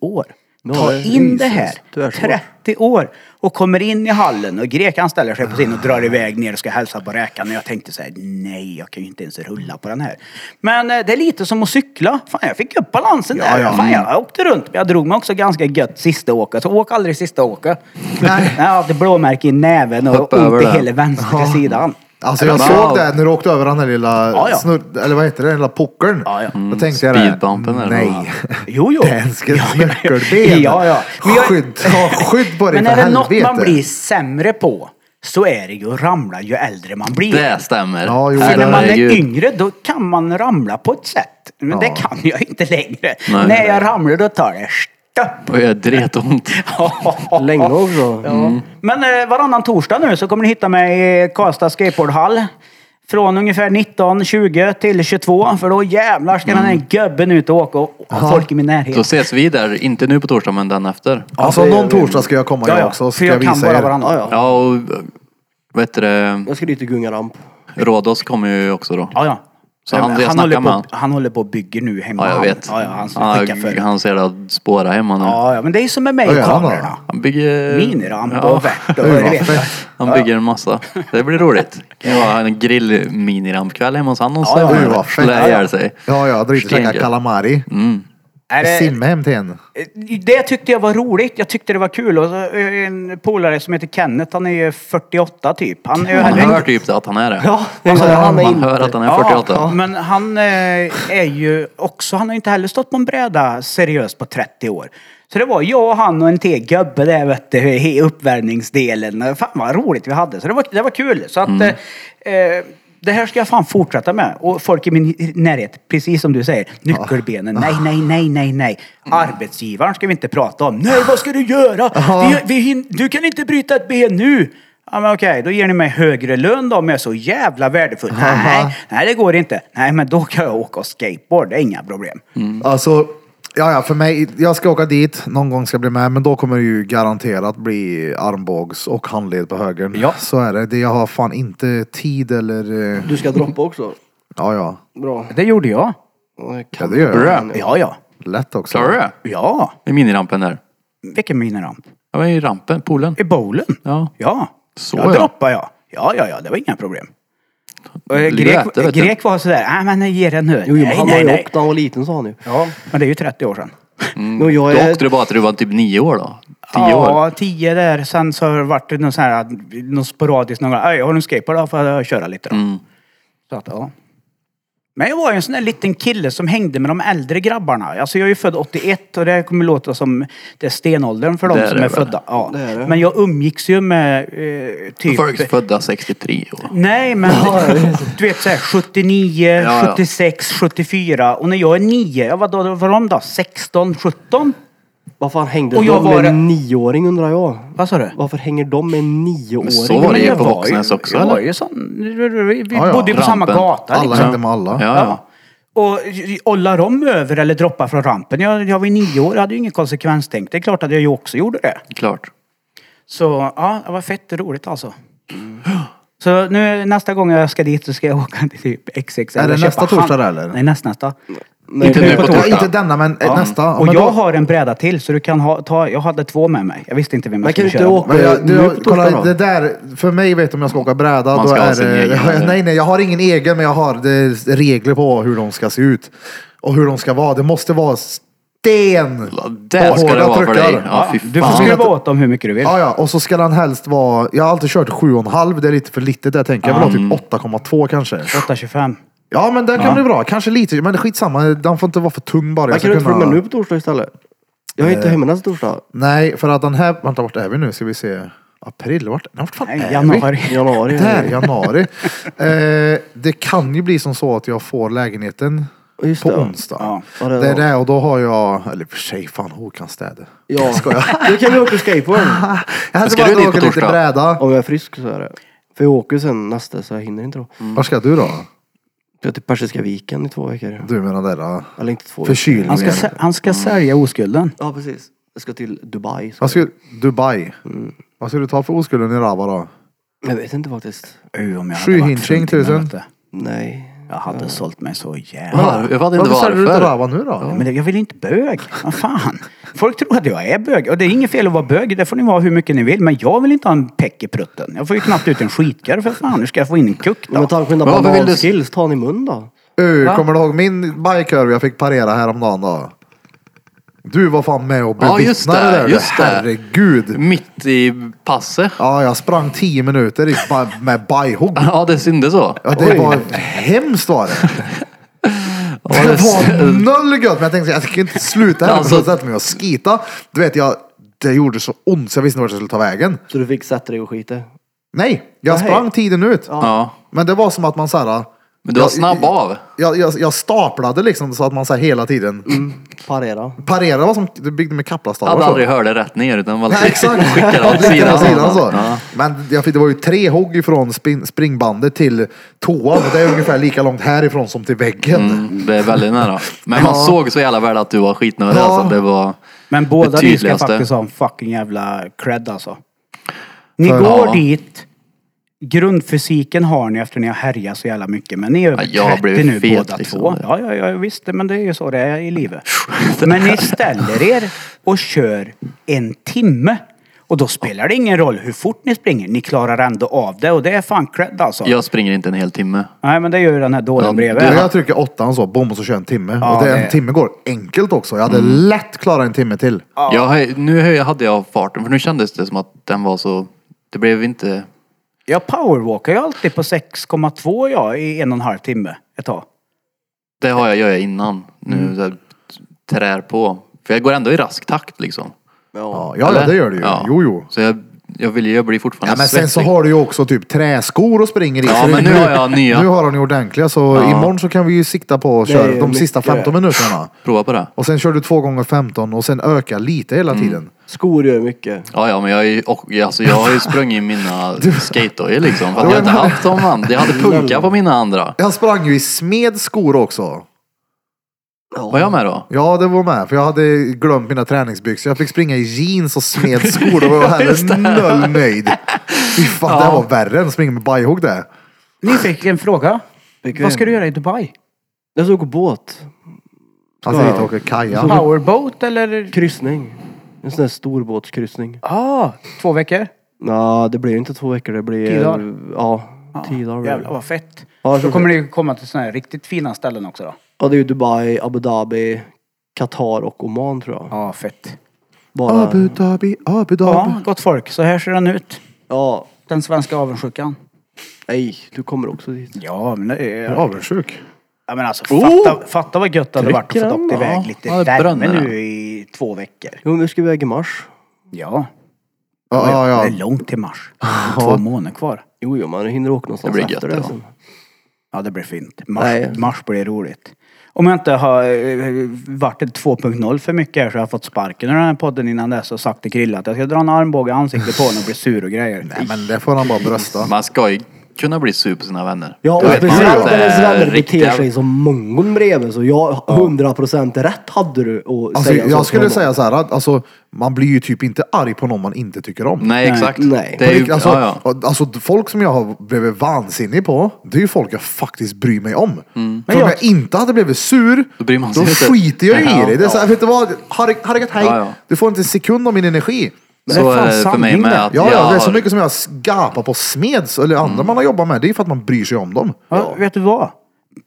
år. Ta in det här. det är svårt. 30 år. Och kommer in i hallen och grekan ställer sig på sin och drar iväg ner och ska hälsa på räkan. Och jag tänkte så här, nej jag kan ju inte ens rulla på den här. Men eh, det är lite som att cykla. Fan jag fick upp balansen där. ja. Fan jag åkte runt. Men jag drog mig också ganska gött sista åket. Så åk aldrig sista åket. Nej. Jag hade blåmärke i näven och Hoppa över ont i det. hela vänstra sidan. Alltså jag Wow. såg det när du åkte över den där lilla Ja, ja. snurr, eller vad heter det, den lilla puckeln. Ja, ja. Då tänkte jag det. Speedbumpen är det, va? Nej. Jo, jo. Den ska snöckelben. Ja, ja. Men jag- Skydd, ha skydd på dig Men för är det något helvete. man blir sämre på så är det ju att ramla ju äldre man blir. Det stämmer. Ja, jo. För när man är Herregud. yngre då kan man ramla på ett sätt. Men det kan jag inte längre. Nej. När jag ramlar då tar det stopp. Och jag är dretont. Länge också. Ja. Men eh, varannan torsdag nu så kommer ni hitta mig i Karlstad skateboardhall. Från ungefär 19.20 till 22. För då jävlar ska den här gubben ut och åka och ha folk i min närhet. Då ses vi där, inte nu på torsdag men den efter. Alltså någon torsdag ska jag komma Ja, jag ja. också. För Ska jag jag kan visa bara er. varannan. Ja, ja. Ja och vad heter det, Jag ska dit till Gungaramp. Rhodos kommer ju också då. Ja, ja. Så han- han, håller på, han. han håller på och bygger nu hemma. Ja jag vet. Ja, ja, han han, för. han ser det att spåra hemma nu. Ja, ja, men det är som med mig och han kamerorna. Han bygger... Miniramp Ja, och värt och det vet jag. Han bygger en massa. Det blir roligt. Det kan vara en grill-minirampkväll hemma hos han och Ja, ja. Slä ihjäl sig. Ja, ja, Stenkul. calamari. Mm. Är det, Simma hem till en. det tyckte jag var roligt. Jag tyckte det var kul. Och så, eh, en polare som heter Kenneth, han är ju 48 typ. Han är ju Man heller hör typ att han är det. Ja, Alltså, han är Man inte... hör att han är 48. Ja, men han eh, är ju också, han har inte heller stått på en bräda seriöst på 30 år. Så det var jag, han och en till gubbe där vet du, i uppvärmningsdelen. Fan vad roligt vi hade. Så det var, det var kul. Så att Mm. eh, eh, det här ska jag fan fortsätta med. Och folk i min närhet, precis som du säger, nyckelbenen. Nej, nej, nej, nej, nej. Arbetsgivaren ska vi inte prata om. Nej, vad ska du göra? Vi, vi, du kan inte bryta ett ben nu. Ja men okej, då ger ni mig högre lön då om jag är så jävla värdefull. Nej, nej det går inte. Nej men då kan jag åka skateboard, det är inga problem. Alltså, ja, ja, för mig, jag ska åka dit, någon gång ska jag bli med, men då kommer det ju garanterat bli armbågs och handled på högern. Ja. Så är det. det. Jag har fan inte tid eller... eh, Du ska droppa också. Ja, ja. Bra. Det gjorde jag. Ja, det gör jag. Ja, ja. Lätt också. Klarar du det? Ja. I minirampen där. Vilken miniramp? Jag var i rampen, poolen. I bowlen? Ja. Ja. Så jag ja. droppade jag. Ja, ja, ja. Det var inga problem. Och, grek, och du. grek var sådär, nej men ge den nu. Jo, jo, men nej, han nej, var ju nej. åkt när han var liten sa han ju. Ja, men det är ju 30 år sedan. Jo, jag Då är... åkte du bara till du var typ nio år då? Tio år? Ja, tio där. Sen så har det varit någon sån här, någon sporadiskt någon gång. "Oj, Har du en skateboard då? Får jag köra lite då? Mm. Så att, ja. Men jag var ju en sån där liten kille som hängde med de äldre grabbarna. Alltså jag är ju född 81 och det kommer låta som det är stenåldern för de Det är som det är väl. födda. Ja. Det är det. Men jag umgicks ju med eh, typ... Folk födda 63 år. Nej men du vet såhär 79, Ja, ja. 76, 74 och när jag är 9, ja vad då var de då? 16, 17? Varför han hängde Och jag de var med det- en nioåring undrar jag? Vad sa du? Varför hänger de med en nioåring? så var det Men ju jag på Våxnäs också, Jag var eller? ju sån, vi Ja, ja. bodde ju på samma Rampen. gata Alla liksom. hängde med alla. Ja, ja. Och ollar de över eller droppar från rampen? Jag, jag var ju nio år, jag hade ju ingen konsekvenstänk. Det är klart att jag ju också gjorde det. Klart. Så ja, det var fett roligt alltså. Så nu nästa gång jag ska dit så ska jag åka till typ XXL. Är det köpa nästa torsdag hand- eller? Nej, nästnästa. Nej, Inte nu på Ja, torsdag. inte denna men eh, nästa. Och men jag då- har en bräda till så du kan ha, ta, jag hade två med mig. Jag visste inte vem jag kan skulle köra. åka- Men jag, Nu du, torsdag kolla, det där, för mig vet om jag ska åka bräda, Man då ska ha är sin det... nej, nej, jag har ingen egen, men jag har det, regler på hur de ska se ut. Och hur de ska vara. Det måste vara sten! Där ska det Hårda vara för truckar. dig. Ja, fy Du får skruva åt dem hur mycket du vill. Ja, ja, och så ska den helst vara... Jag har alltid kört 7,5, det är lite för litet där tänker jag. Jag vill ha typ 8,2 kanske. 825. Ja, men det kan bli bra. Kanske lite, men skitsamma. Den får inte vara för tung bara. Jag kan ska du inte följa kunna... nu på torsdag istället? Jag är inte Eh. hemma nästa torsdag. Nej, för att den här... Vänta, vart är vi nu? Ska vi se. April? Vart, nej, vart fan Nej, är vi? januari. Januari. Där, januari. eh, det kan ju bli som så att jag får lägenheten Just på det. onsdag. Ja. Ja, det är det är bra. det och då har jag, eller för sig fan Håkan städer. Ja. Ska jag? Då kan vi åka skateboard. Jag hade Ska bara du dit åka på lite torsdag? bräda. Om jag är frisk så är det. För jag åker sen nästa så jag hinner inte då. Var ska du då? Jag är till Persiska viken i två veckor. Du menar där uh, Eller inte två veckor. förkylningen. Han ska, sä- han ska sälja oskulden. Ja precis. Jag ska till Dubai. Vad ska, Dubai. Mm. Vad ska du ta för oskulden i Rava då? Jag vet inte faktiskt. Uh, om jag Sju varit hinching, fruntimmer, tusen. vet du. Nej. Jag hade sålt mig så jävla... Ja, jag vet inte Varför säljer du inte varför. Rava nu då? Men jag vill inte bög. Vad fan. Folk tror att jag är bög. Och det är inget fel att vara bög. Det får ni vara hur mycket ni vill. Men jag vill inte ha en peck i prutten. Jag får ju knappt ut en skitkorv för fan. Hur ska jag få in en kuck då? ta mina Men varför vill du- bananskills, ta han i mun då. Uh, Va? kommer du ihåg min bajkorv jag fick parera häromdagen då? Du var fan med och Ja, just bevittnade det, där. just det. Herregud. Mitt i passet. Ja, jag sprang tio minuter i, ba- med bajhugg. Ja, det syndes så. Ja, det var hemskt var det. Det var noll gött, men jag tänkte jag kan inte sluta här Alltså- alltså, sätta mig och skita. Du vet, jag, det gjorde så ont så jag visste inte vart jag skulle ta vägen. Så du fick sätta dig och skita. Nej, jag Nej. sprang tiden ut. Ja. Men det var som att man såhär... Men du var jag- snabb av. Jag, jag, jag staplade liksom så att man så här hela tiden Parera. parerade. var som du byggde med Jag kaplastavar. hade så. aldrig hört det rätt ner utan bara Nej, exakt. skickade åt Lite sidan. sidan så. Ja. Men jag fick, det var ju tre hugg ifrån spin, springbandet till toan. Det är ungefär lika långt härifrån som till väggen. Mm, det är väldigt nära. Men man såg så jävla väl att du var skitnödig. Ja. Alltså, det var... Men båda ni ska faktiskt ha en fucking jävla cred alltså. Ni För- går Ja. dit. Grundfysiken har ni efter ni har härjat så jävla mycket. Men ni är över Ja, jag har 30 blivit nu fet, båda liksom. två. Ja, ja, ja, visst. Men det är ju så det är i livet. Men ni ställer er och kör en timme. Och då spelar det ingen roll hur fort ni springer. Ni klarar ändå av det och det är fan cred alltså. Jag springer inte en hel timme. Nej men det gör ju den här dåren bredvid. Du, jag trycker åttan så, bom och så kör en timme. Ja, och det, det- en timme går enkelt också. Jag hade Mm. lätt klarat en timme till. Jag, nu höj- hade jag farten för nu kändes det som att den var så... Det blev inte... Jag powerwalkar ju alltid på 6,2 ja, i en och en halv timme ett tag. Det har jag, gör jag innan. Nu Mm. trär på. För jag går ändå i rask takt liksom. Ja, ja, ja Eller? det gör du ju. Ja. Jo, jo. Så jag, jag vill ju, jag blir fortfarande Ja, men sen så har du ju också typ träskor och springer i. Ja, Så men nu har jag nya. Nu har han ju ordentliga så Ja. imorgon så kan vi ju sikta på att Det köra de mycket. sista 15 minuterna. Prova på det. Och sen kör du två gånger 15 och sen öka lite hela Mm. tiden. Skor gör mycket. Ja, ja, men jag, är ju- och, alltså, jag har ju sprungit i mina skatedojor liksom. För att Ja, jag inte haft dem man. Jag hade punka på mina andra. Jag sprang ju i smedskor också. Ja. Var jag med då? Ja, det var med. För jag hade glömt mina träningsbyxor. Jag fick springa i jeans och smedskor. Då var jag heller noll nöjd. Fy fan, det var värre än att springa med bajhugg det. Ni fick en fråga. Bekväm. Vad ska du göra i Dubai? Jag ska åka båt. Att han åker kaja. Powerboat eller? Kryssning. En sån här storbåtskryssning. Ah, två veckor? Ja, det blir inte två veckor. Det blir... Tio dagar? Ja, tio dagar. blir det. Jävlar vad fett. Ja, Då så- kommer ni komma till sådana här riktigt fina ställen också då? Ja, det är ju Dubai, Abu Dhabi, Qatar och Oman tror jag. Ja, fett. Bara... Abu Dhabi, Abu Ja, Dhabi. gott folk. Så här ser den ut. Ja. Den svenska avundsjukan. Nej, du kommer också dit. Ja, men det Jag är avundsjuk. Ja, men alltså, fatta, fatta vad gött det hade varit att Trycker få den, upp iväg ja. lite Ja, det värme bränner. nu i två veckor. Jo, men vi ska iväg i mars. Ja. Ja, ja, Det ja. är långt till mars. Två månader kvar. Jo, jo, man hinner åka någonstans Det blir efter gött, det ja. sen. Ja, det blir fint. Mars, Nej. mars blir roligt. Om jag inte har eh, varit ett 2.0 för mycket här så har jag fått sparken ur den här podden innan dess och sagt till Krille att jag ska dra en armbåge i ansiktet på honom och bli sur och grejer. Nej men det får han bara brösta. Man ska ju kunna bli sur på sina vänner. Ja, och Då vet man speciellt när ens vänner beter sig som mongon bredvid. Så jag, 100% rätt hade du att Alltså, säga så jag till skulle honom. säga så här att alltså, man blir ju typ inte arg på någon man inte tycker om. Nej, exakt. Nej. Det är ju, alltså, ja, ja. alltså folk som jag har blivit vansinnig på, det är ju folk jag faktiskt bryr mig om. För om jag- jag inte hade blivit sur, Då bryr man då sig inte. skiter jag Ja, i det. Det är så här, vet du vad? Harry, Harry, hej. Ja, ja. Du får inte en sekund av min energi. Det är Så fan det för mig sanning det. med att Ja, jag ja, det är så har- mycket som jag gapar på Smeds eller andra man har jobbat med. Det är för att man bryr sig om dem. Ja, vet du vad?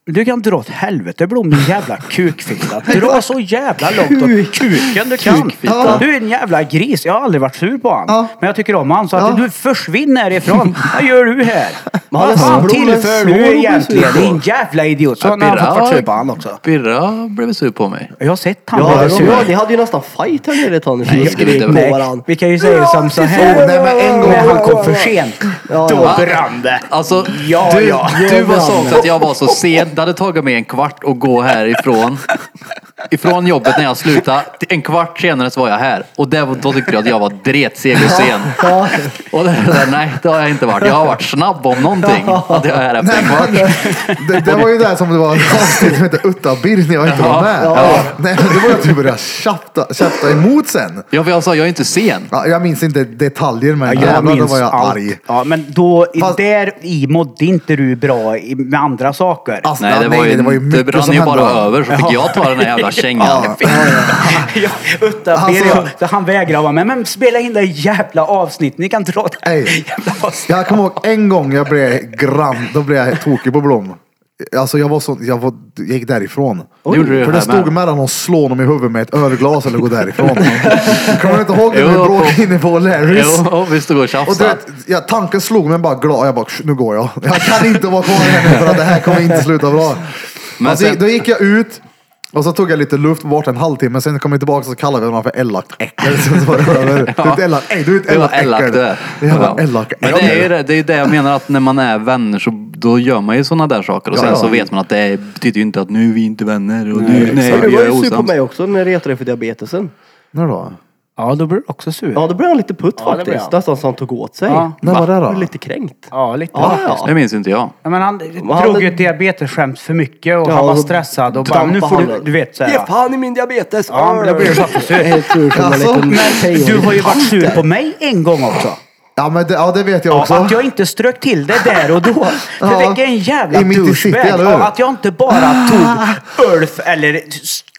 Du kan dra åt helvete Blom din jävla kukfitta. Dra så jävla långt åt kuken du kan. Ja. Du är en jävla gris. Jag har aldrig varit sur på han. Ja. Men jag tycker om han. Så att Ja. du försvinner härifrån. Vad gör du här? Men han är Vad fan tillför du egentligen? Din jävla idiot. Så har han fått sur på han också. Birra blev sur på mig. Jag har sett han Ja, sur. ja, ni hade ju nästan fight här nere ett tag. Ni skrek på varandra. Vi kan ju säga som så här. Nej, men en gång- När han kom för sent. Ja, Då ja. brann det. Alltså, Ja, du, ja. du var så brann. också att jag var så sen. Det hade tagit mig en kvart att gå härifrån. Ifrån jobbet när jag slutade. En kvart senare så var jag här. Och det, var- då tyckte jag att jag var dretseg och sen. Och det nej, det har jag inte varit. Jag har varit snabb om någonting. Att jag är här efter en kvart. Det, det var ju där som det var ett avsnitt som hette Utta-Bir när jag inte var med. Ja. Nej, men det var ju att du började tjafta, tjafta emot sen. Ja, för jag sa, jag är inte sen. Ja, jag minns inte detaljer men Ja, jävlar då var jag allt. arg. Ja, men då, i- Fast- där i mådde inte du bra i, med andra saker. Alltså, Nej, det var ju, det var ju det mycket brann som ju hände. bara över. Så fick jag ta den här jävla kängan. Ja. Utta Alltså- ber jag, så han vägrar vara med. Men spela in det jävla avsnitt. Ni kan dra det här jävla avsnitt. Jag kommer ihåg en gång jag blev grann, då blev jag tokig på Blom. Alltså jag var så, jag, var, jag gick därifrån. Gjorde du För det här stod med. mellan att slå honom i huvudet med ett ölglas eller gå därifrån. Kommer du inte ihåg när vi bråkade inne på Larrys? Jo, vi stod och Och du tjafsade. vet, ja, tanken slog mig bara glad. Jag bara, "Sh, nu går jag. Jag kan inte vara kvar här nu för att det här kommer inte sluta bra. Men alltså, sen- Då gick jag ut. Och så tog jag lite luft bort en halvtimme. Sen kom jag tillbaka och så kallade vi honom för elakt äckel. Sen så var det över. Du är ett elakt, ey, du är ett Det var elakt äckel. det. Jävla Ja. elak Men det är ju det, det, är det jag menar att när man är vänner så då gör man ju sådana där saker. Och Ja, sen ja. så vet man att det betyder ju inte att nu är vi inte vänner. Och nu, nej, du vi var är ju sur på osams. mig också när jag retade dig för diabetesen. När då? Ja, då blir du också sur. Ja, då blev han lite putt Ja, det blev faktiskt. han. Nästan så han tog åt sig. Ja. När var det Jag då? blev lite kränkt. Ja, lite Ja, ja. Det minns inte jag. Ja, men han han- drog ju ett diabetesskämt för mycket och Ja, han var och stressad och bara, nu får du, han. du vet Ge såhär. fan i min diabetes! Ja, men då blir du faktiskt sur. Helt sur som en Alltså, liten Men tjejonge. du har ju varit sur på mig en gång också. Ja, men det, ja, det vet jag Ja, också. att jag inte strök till det där och då. För Ja. vilken jävla I mitt i city, douchebag. eller hur? Ja, Att jag inte bara tog Ulf eller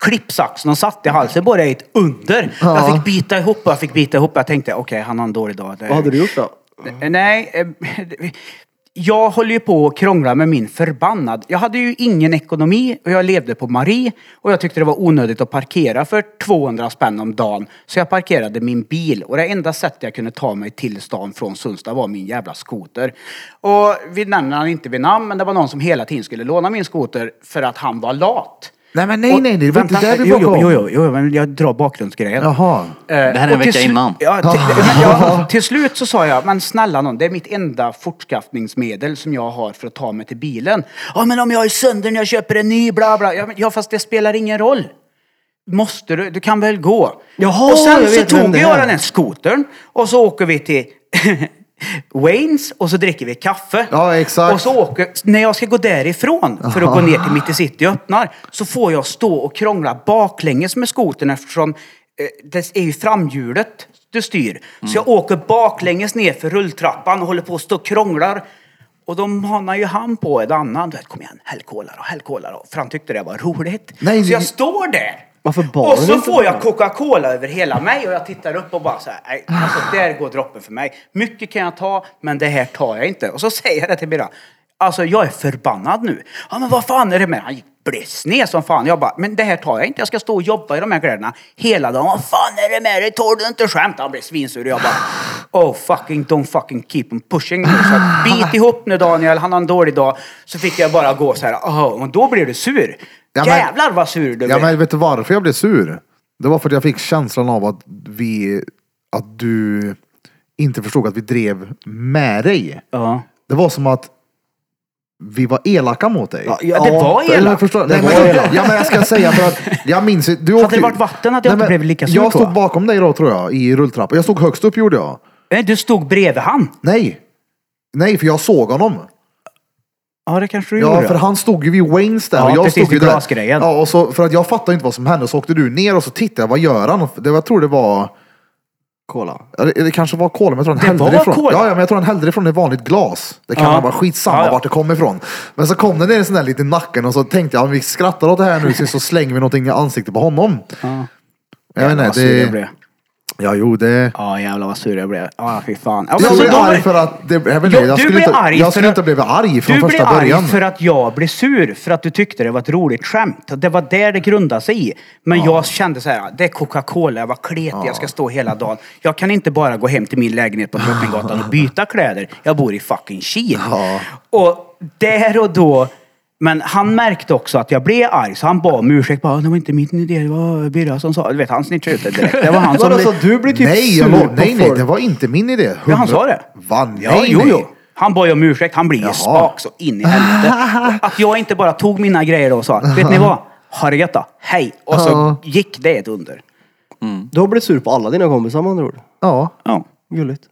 klippsaxen och satte i halsen bara är ett under. Ja. Jag fick bita ihop och jag fick bita ihop. Jag tänkte okej, han har en dålig dag. Det- Vad hade du gjort då? Nej, eh, jag håller ju på att krångla med min förbannad. Jag hade ju ingen ekonomi och jag levde på Marie och jag tyckte det var onödigt att parkera för 200 spänn om dagen. Så jag parkerade min bil och det enda sättet jag kunde ta mig till stan från Sundsta var min jävla skoter. Och vi nämner han inte vid namn men det var någon som hela tiden skulle låna min skoter för att han var lat. Nej, men nej, nej, det var inte där vi jo, bråkade jo, om. jo, jo, men jag drar bakgrundsgrejen. Jaha. Eh, Det här är en vecka innan. Ja, till, men ja, till slut så sa jag, men snälla någon, det är mitt enda fortskaffningsmedel som jag har för att ta mig till bilen. Ja, men om jag är sönder när jag köper en ny, bla bla. Ja, fast det spelar ingen roll. Måste du? Du kan väl gå? Jaha, och sen så tog jag den här skotern och så åker vi till Waynes och så dricker vi kaffe. Ja, exakt. Och så åker, när jag ska gå därifrån för att gå ner till mitt i city och öppnar så får jag stå och krångla baklänges med skotern eftersom eh, det är ju framhjulet du styr. Så jag åker baklänges ner för rulltrappan och håller på att stå och krånglar. Och då manar ju han på ett annat. Du vet, Kom igen, häll cola då, häll cola då. För han tyckte det var roligt. Nej, så jag står där. Varför Och barnen så får jag Coca-Cola över hela mig och jag tittar upp och bara så här, nej, alltså där går droppen för mig. Mycket kan jag ta, men det här tar jag inte. Och så säger jag det till Birra. Alltså jag är förbannad nu. Ja men vad fan är det med Han gick blev sned som fan. Jag bara, men det här tar jag inte. Jag ska stå och jobba i de här kläderna hela dagen. Vad fan är det med dig? Tål du inte skämt? Han blev svinsur och jag bara, oh fucking don't fucking keep on pushing. Så bit ihop nu Daniel, han har en dålig dag. Så fick jag bara gå så här, oh, och då blev du sur. Ja, men- Jävlar vad sur du blev. Ja men vet du varför jag blev sur? Det var för att jag fick känslan av att vi, att du inte förstod att vi drev med dig. Ja. Det var som att vi var elaka mot dig. Ja, ja, det var Eller elakt. förstår, Det nej, var men, elakt. ja men jag ska säga för att jag minns du Hade åkte- det varit vatten hade jag inte men blivit lika sur Jag stod bakom dig då tror jag i rulltrappan. Jag stod högst upp gjorde jag. Nej, Du stod bredvid han. Nej. Nej för jag såg honom. Ja, det kanske du Ja, gjorde. för han stod ju vid Waynes där Ja, och jag precis, stod ju vid där. glasgrejen. Ja, och så, för att jag fattade inte vad som hände så åkte du ner och så tittade jag, vad gör han? Det, jag tror det var, Cola. ja, det, det kanske var kola, men jag tror han Det hällde var det ifrån. cola? Ja, ja, men jag tror han hällde det från ett vanligt glas. Det kan Ja. varit skitsamma Ja, ja. vart det kom ifrån. Men så kom det ner en sån där lite i nacken och så tänkte jag, om vi skrattar åt det här nu så- slänger vi någonting i ansiktet på honom. Ja. Jag vet Vad inte, jag det, blev. Ja jo det. Ja, jävlar vad sur jag blev. Ja, fy fan. Ja, Jag men blev då- arg för att, det, jag, Ja, jag du skulle blev inte, arg jag för skulle att- inte blivit arg från Du blev första arg början. för att jag blev sur för att du tyckte det var ett roligt skämt. Det var där det grundade sig i. Men jag kände så här, det är Coca-Cola, jag var kletig, jag ska stå hela dagen. Jag kan inte bara gå hem till min lägenhet på Drottninggatan och byta kläder. Jag bor i fucking Kil. Och där och då men han märkte också att jag blev arg så han bad om ursäkt. Bara, det var inte min idé, det var Birra som sa. Du vet, han snitchade ut det direkt. Det var han som... Vadå, blev- så du blir typ nej, jag sur på nej, nej, folk? det var inte min idé. Ja, han sa det. Va? Nej, Ja, jo, nej. jo. Han bad ju om ursäkt. Han blir ju spak så in i helvete. Att jag inte bara tog mina grejer och sa, vet ni vad? Ha det gött då. Hej. Och så Ja. gick det ett under. Du har blivit sur på alla dina kompisar med andra ord. Ja, Ja. Gulligt.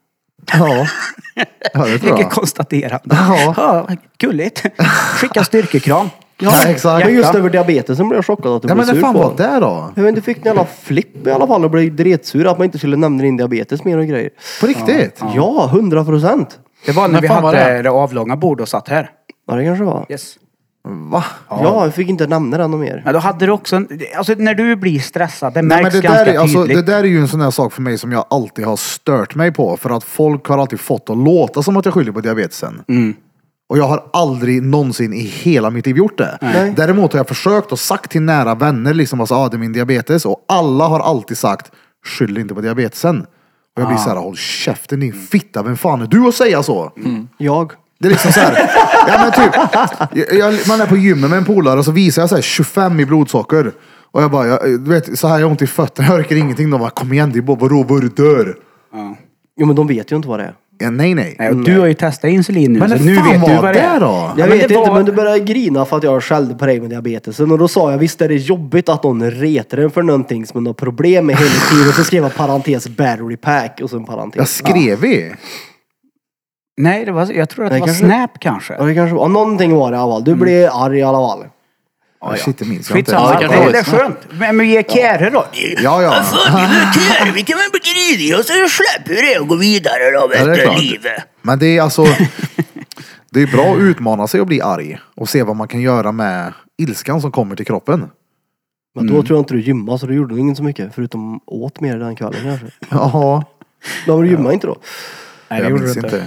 Ja. Ja, det tror Vilket jag. konstaterande. Ja. Ja, gulligt. Skicka styrkekram. Ja, exakt. Men just över diabetesen blev jag chockad att du Ja, blev men det sur fan på. var det då? Jag vet inte, fick ni alla flipp i alla fall och blev dretsura att man inte skulle nämna din diabetes mer och grejer. På riktigt? Ja, hundra procent. Det var när När vi fan hade det? det avlånga bord och satt här. Ja, det kanske var. Yes. Va? Ja, jag fick inte nämna den och mer. Men då hade du också, en, alltså när du blir stressad, det Nej, märks men det, ganska där är, alltså, tydligt. det där är ju en sån här sak för mig som jag alltid har stört mig på. För att folk har alltid fått att låta som att jag skyller på diabetesen. Mm. Och jag har aldrig någonsin i hela mitt liv gjort det. Nej. Däremot har jag försökt och sagt till nära vänner liksom alltså, ah, det är min diabetes. Och alla har alltid sagt, skyll inte på diabetesen. Och jag blir så här, håll käften din fitta, vem fan är du att säga så? Jag. Det är liksom så här, ja men typ, jag, jag, man är på gymmet med en polare och så visar jag så här 25 i blodsocker. Och jag bara, jag, du vet, så här jag har ont i fötterna, jag orkar ingenting. De bara, kom igen, det är bara, vadå, vad du dör? Jo, men de vet ju inte vad det är. Ja, nej, nej. Nej, och du har ju testat insulin nu, Men så nu vet du vad det är. då? Jag Ja, men vet inte, var- men du började grina för att jag skällde på dig med diabetesen. Och då sa jag, visst är det jobbigt att någon retar en för någonting som man har problem med hela tiden. Och så skrev jag parentes battery pack och så en parentes. Jag skrev i. Nej, det var, jag tror att det Nej, var kanske- Snap kanske. Ja, det kanske var. Någonting var det i alla fall. Du blev arg i alla fall. Ja, Shit, det minns jag inte. Skitsamma, Ja, det det, kanske det, var är skönt. Men, men ge Kere då. Ja, ja. Kär, vi kan väl bli grinig och så släpper vi det och går vidare då, Ja, det är klart. Men det är alltså, det är bra att utmana sig och bli arg. Och se vad man kan göra med ilskan som kommer till kroppen. Men då tror jag inte du gymmade så du gjorde nog inte så mycket. Förutom åt mer den kvällen kanske. Jaha, Men du gymmade inte då? Nej, det jag gjorde minns du inte.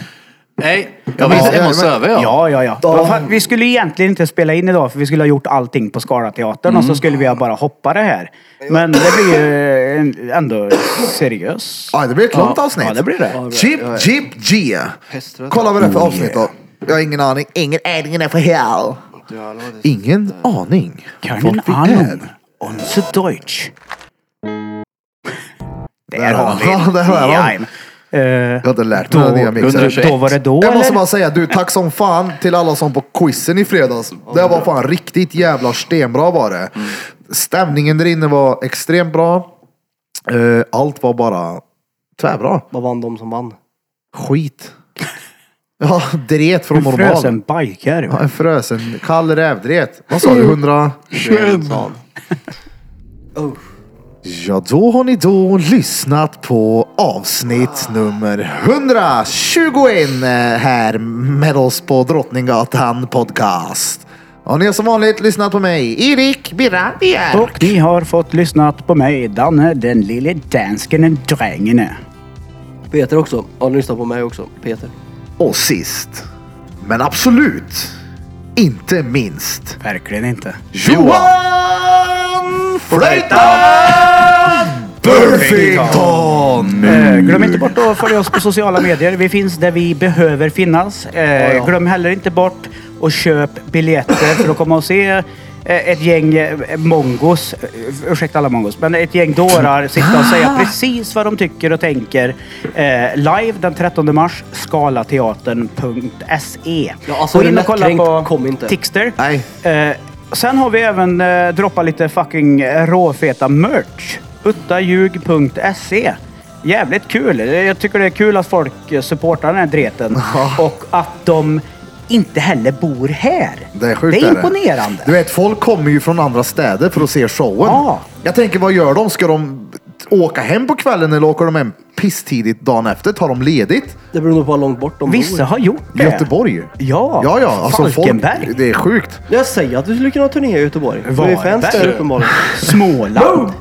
Nej, jag var Ja, hemma och söver jag. Ja, ja, ja. Vad fan, Vi skulle egentligen inte spela in idag för vi skulle ha gjort allting på Skalateatern och så skulle vi ha bara hoppa det här. Men det blir ju en- ändå seriös. Ja, det blir ett långt Ja, avsnitt. Ja, det blir det. Chip, Chip, G. Kolla vad det är för avsnitt då. Jag har ingen aning. Ingen aning är för hell. Ingen aning. Keinen Vart vi är. Ahnung. Unser Deutsch. Där har vi han. Där har. Jajamän. Eh, Jag inte lärt då, mig den nya mixen. 121. då var det då Jag måste bara säga du, tack som fan till alla som på quizen i fredags. Det var fan riktigt jävla stenbra var det. Stämningen där inne var extremt bra. Eh, Allt var bara tvärbra. Vad vann de som vann? Skit. Ja, dret från En normal. frösen biker. Ja, en frösen kall rävdret. Vad sa du? 100? Sa han. Ja, då har ni då lyssnat på avsnitt nummer 121 eh, här med oss på Drottninggatan podcast. Och ni har som vanligt lyssnat på mig, Erik Birra Björk. Och ni har fått lyssnat på mig, Danne, den lille dansken drängen. Peter också. Har ni lyssnat på mig också? Peter. Och sist, men absolut inte minst, Verkligen inte. Johan Flöjtan Burfington! Eh, glöm inte bort att följa oss på sociala medier. Vi finns där vi behöver finnas. Eh, ja. Glöm heller inte bort att köp biljetter för att komma och se eh, ett gäng eh, mongos, eh, ursäkta alla mongos, men ett gäng dårar sitta och säga precis vad de tycker och tänker eh, live den 13 mars, skalateatern.se. Ja, alltså, Gå in det och kolla på kom inte. Tixter. Nej. Eh, sen har vi även eh, droppat lite fucking råfeta merch. uttaljug.se. Jävligt kul. Jag tycker det är kul att folk supportar den här dreten. Och att de inte heller bor här. Det är sjukt. Det är imponerande. Du vet, folk kommer ju från andra städer för att se showen. Ja. Jag tänker, vad gör de? Ska de åka hem på kvällen eller åker de hem pisstidigt dagen efter? Tar de ledigt? Det beror nog på hur långt bort de Vissa bor. har gjort det. Göteborg? Ja. Ja, ja. Alltså Falkenberg. Folk, det är sjukt. Jag säger att du skulle kunna turnera i Göteborg. Du är fans där uppenbarligen. Småland.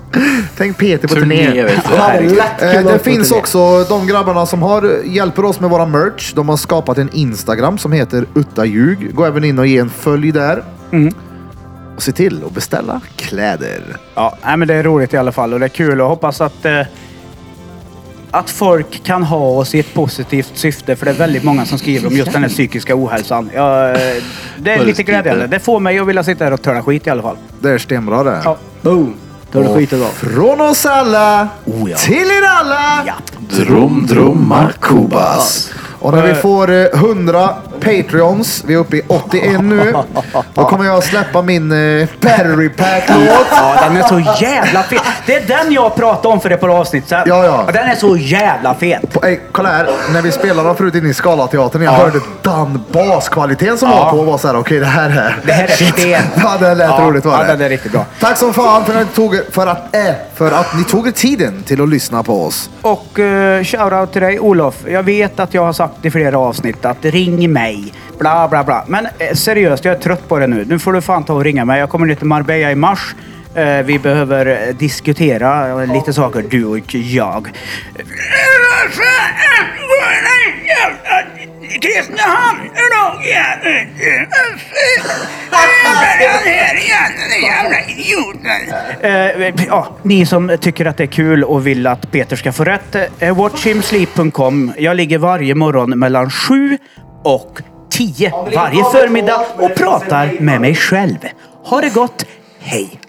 Tänk Peter på Turné Eh, det finns turné. också de grabbarna som har, hjälper oss med våra merch. De har skapat en Instagram som heter Uttaljug. Gå även in och ge en följ där. Mm. Och se till att beställa kläder. Ja, men det är roligt i alla fall och det är kul och hoppas att eh, att folk kan ha oss i ett positivt syfte för det är väldigt många som skriver om just den här psykiska ohälsan. Ja, eh, det är lite glädjande. Det får mig att vilja sitta här och töra skit i alla fall. Det är stenbra det. Ja. Boom! Det skit idag. Från oss alla Oh, ja. till er alla. Ja. Drum, drumma, kubas. Och när vi får eh, 100 Patreons, vi är uppe i 81 nu, då kommer jag släppa min eh, Battery Pack-låt. Ja, den är så jävla fet. Det är den jag pratade om för ett par avsnitt sedan. Ja, ja. Och Den är så jävla fet. Ey, kolla här, när vi spelade den förut inne i Scalateatern, jag Ja. hörde Dan baskvaliteten som Ja. var på och var såhär, okej det här är... Det här är sten. Ja, det lät Ja, roligt var ja, det. det är riktigt bra. Tack som fan för att, ni tog, för, att, äh, för att ni tog er tiden till att lyssna på oss. Och uh, shoutout till dig Olof. Jag vet att jag har sagt i flera avsnitt att ring mig. Bla bla bla. Men eh, seriöst, jag är trött på det nu. Nu får du fan ta och ringa mig. Jag kommer ner till Marbella i mars. Eh, vi behöver eh, diskutera eh, lite saker, du och jag. Kristinehamn! Eh, ja, ni som tycker att det är kul och vill att Peter ska få rätt. Eh, watchhimsleep.com. Jag ligger varje morgon mellan sju och tio varje förmiddag och pratar med mig själv. Ha det gott. Hej!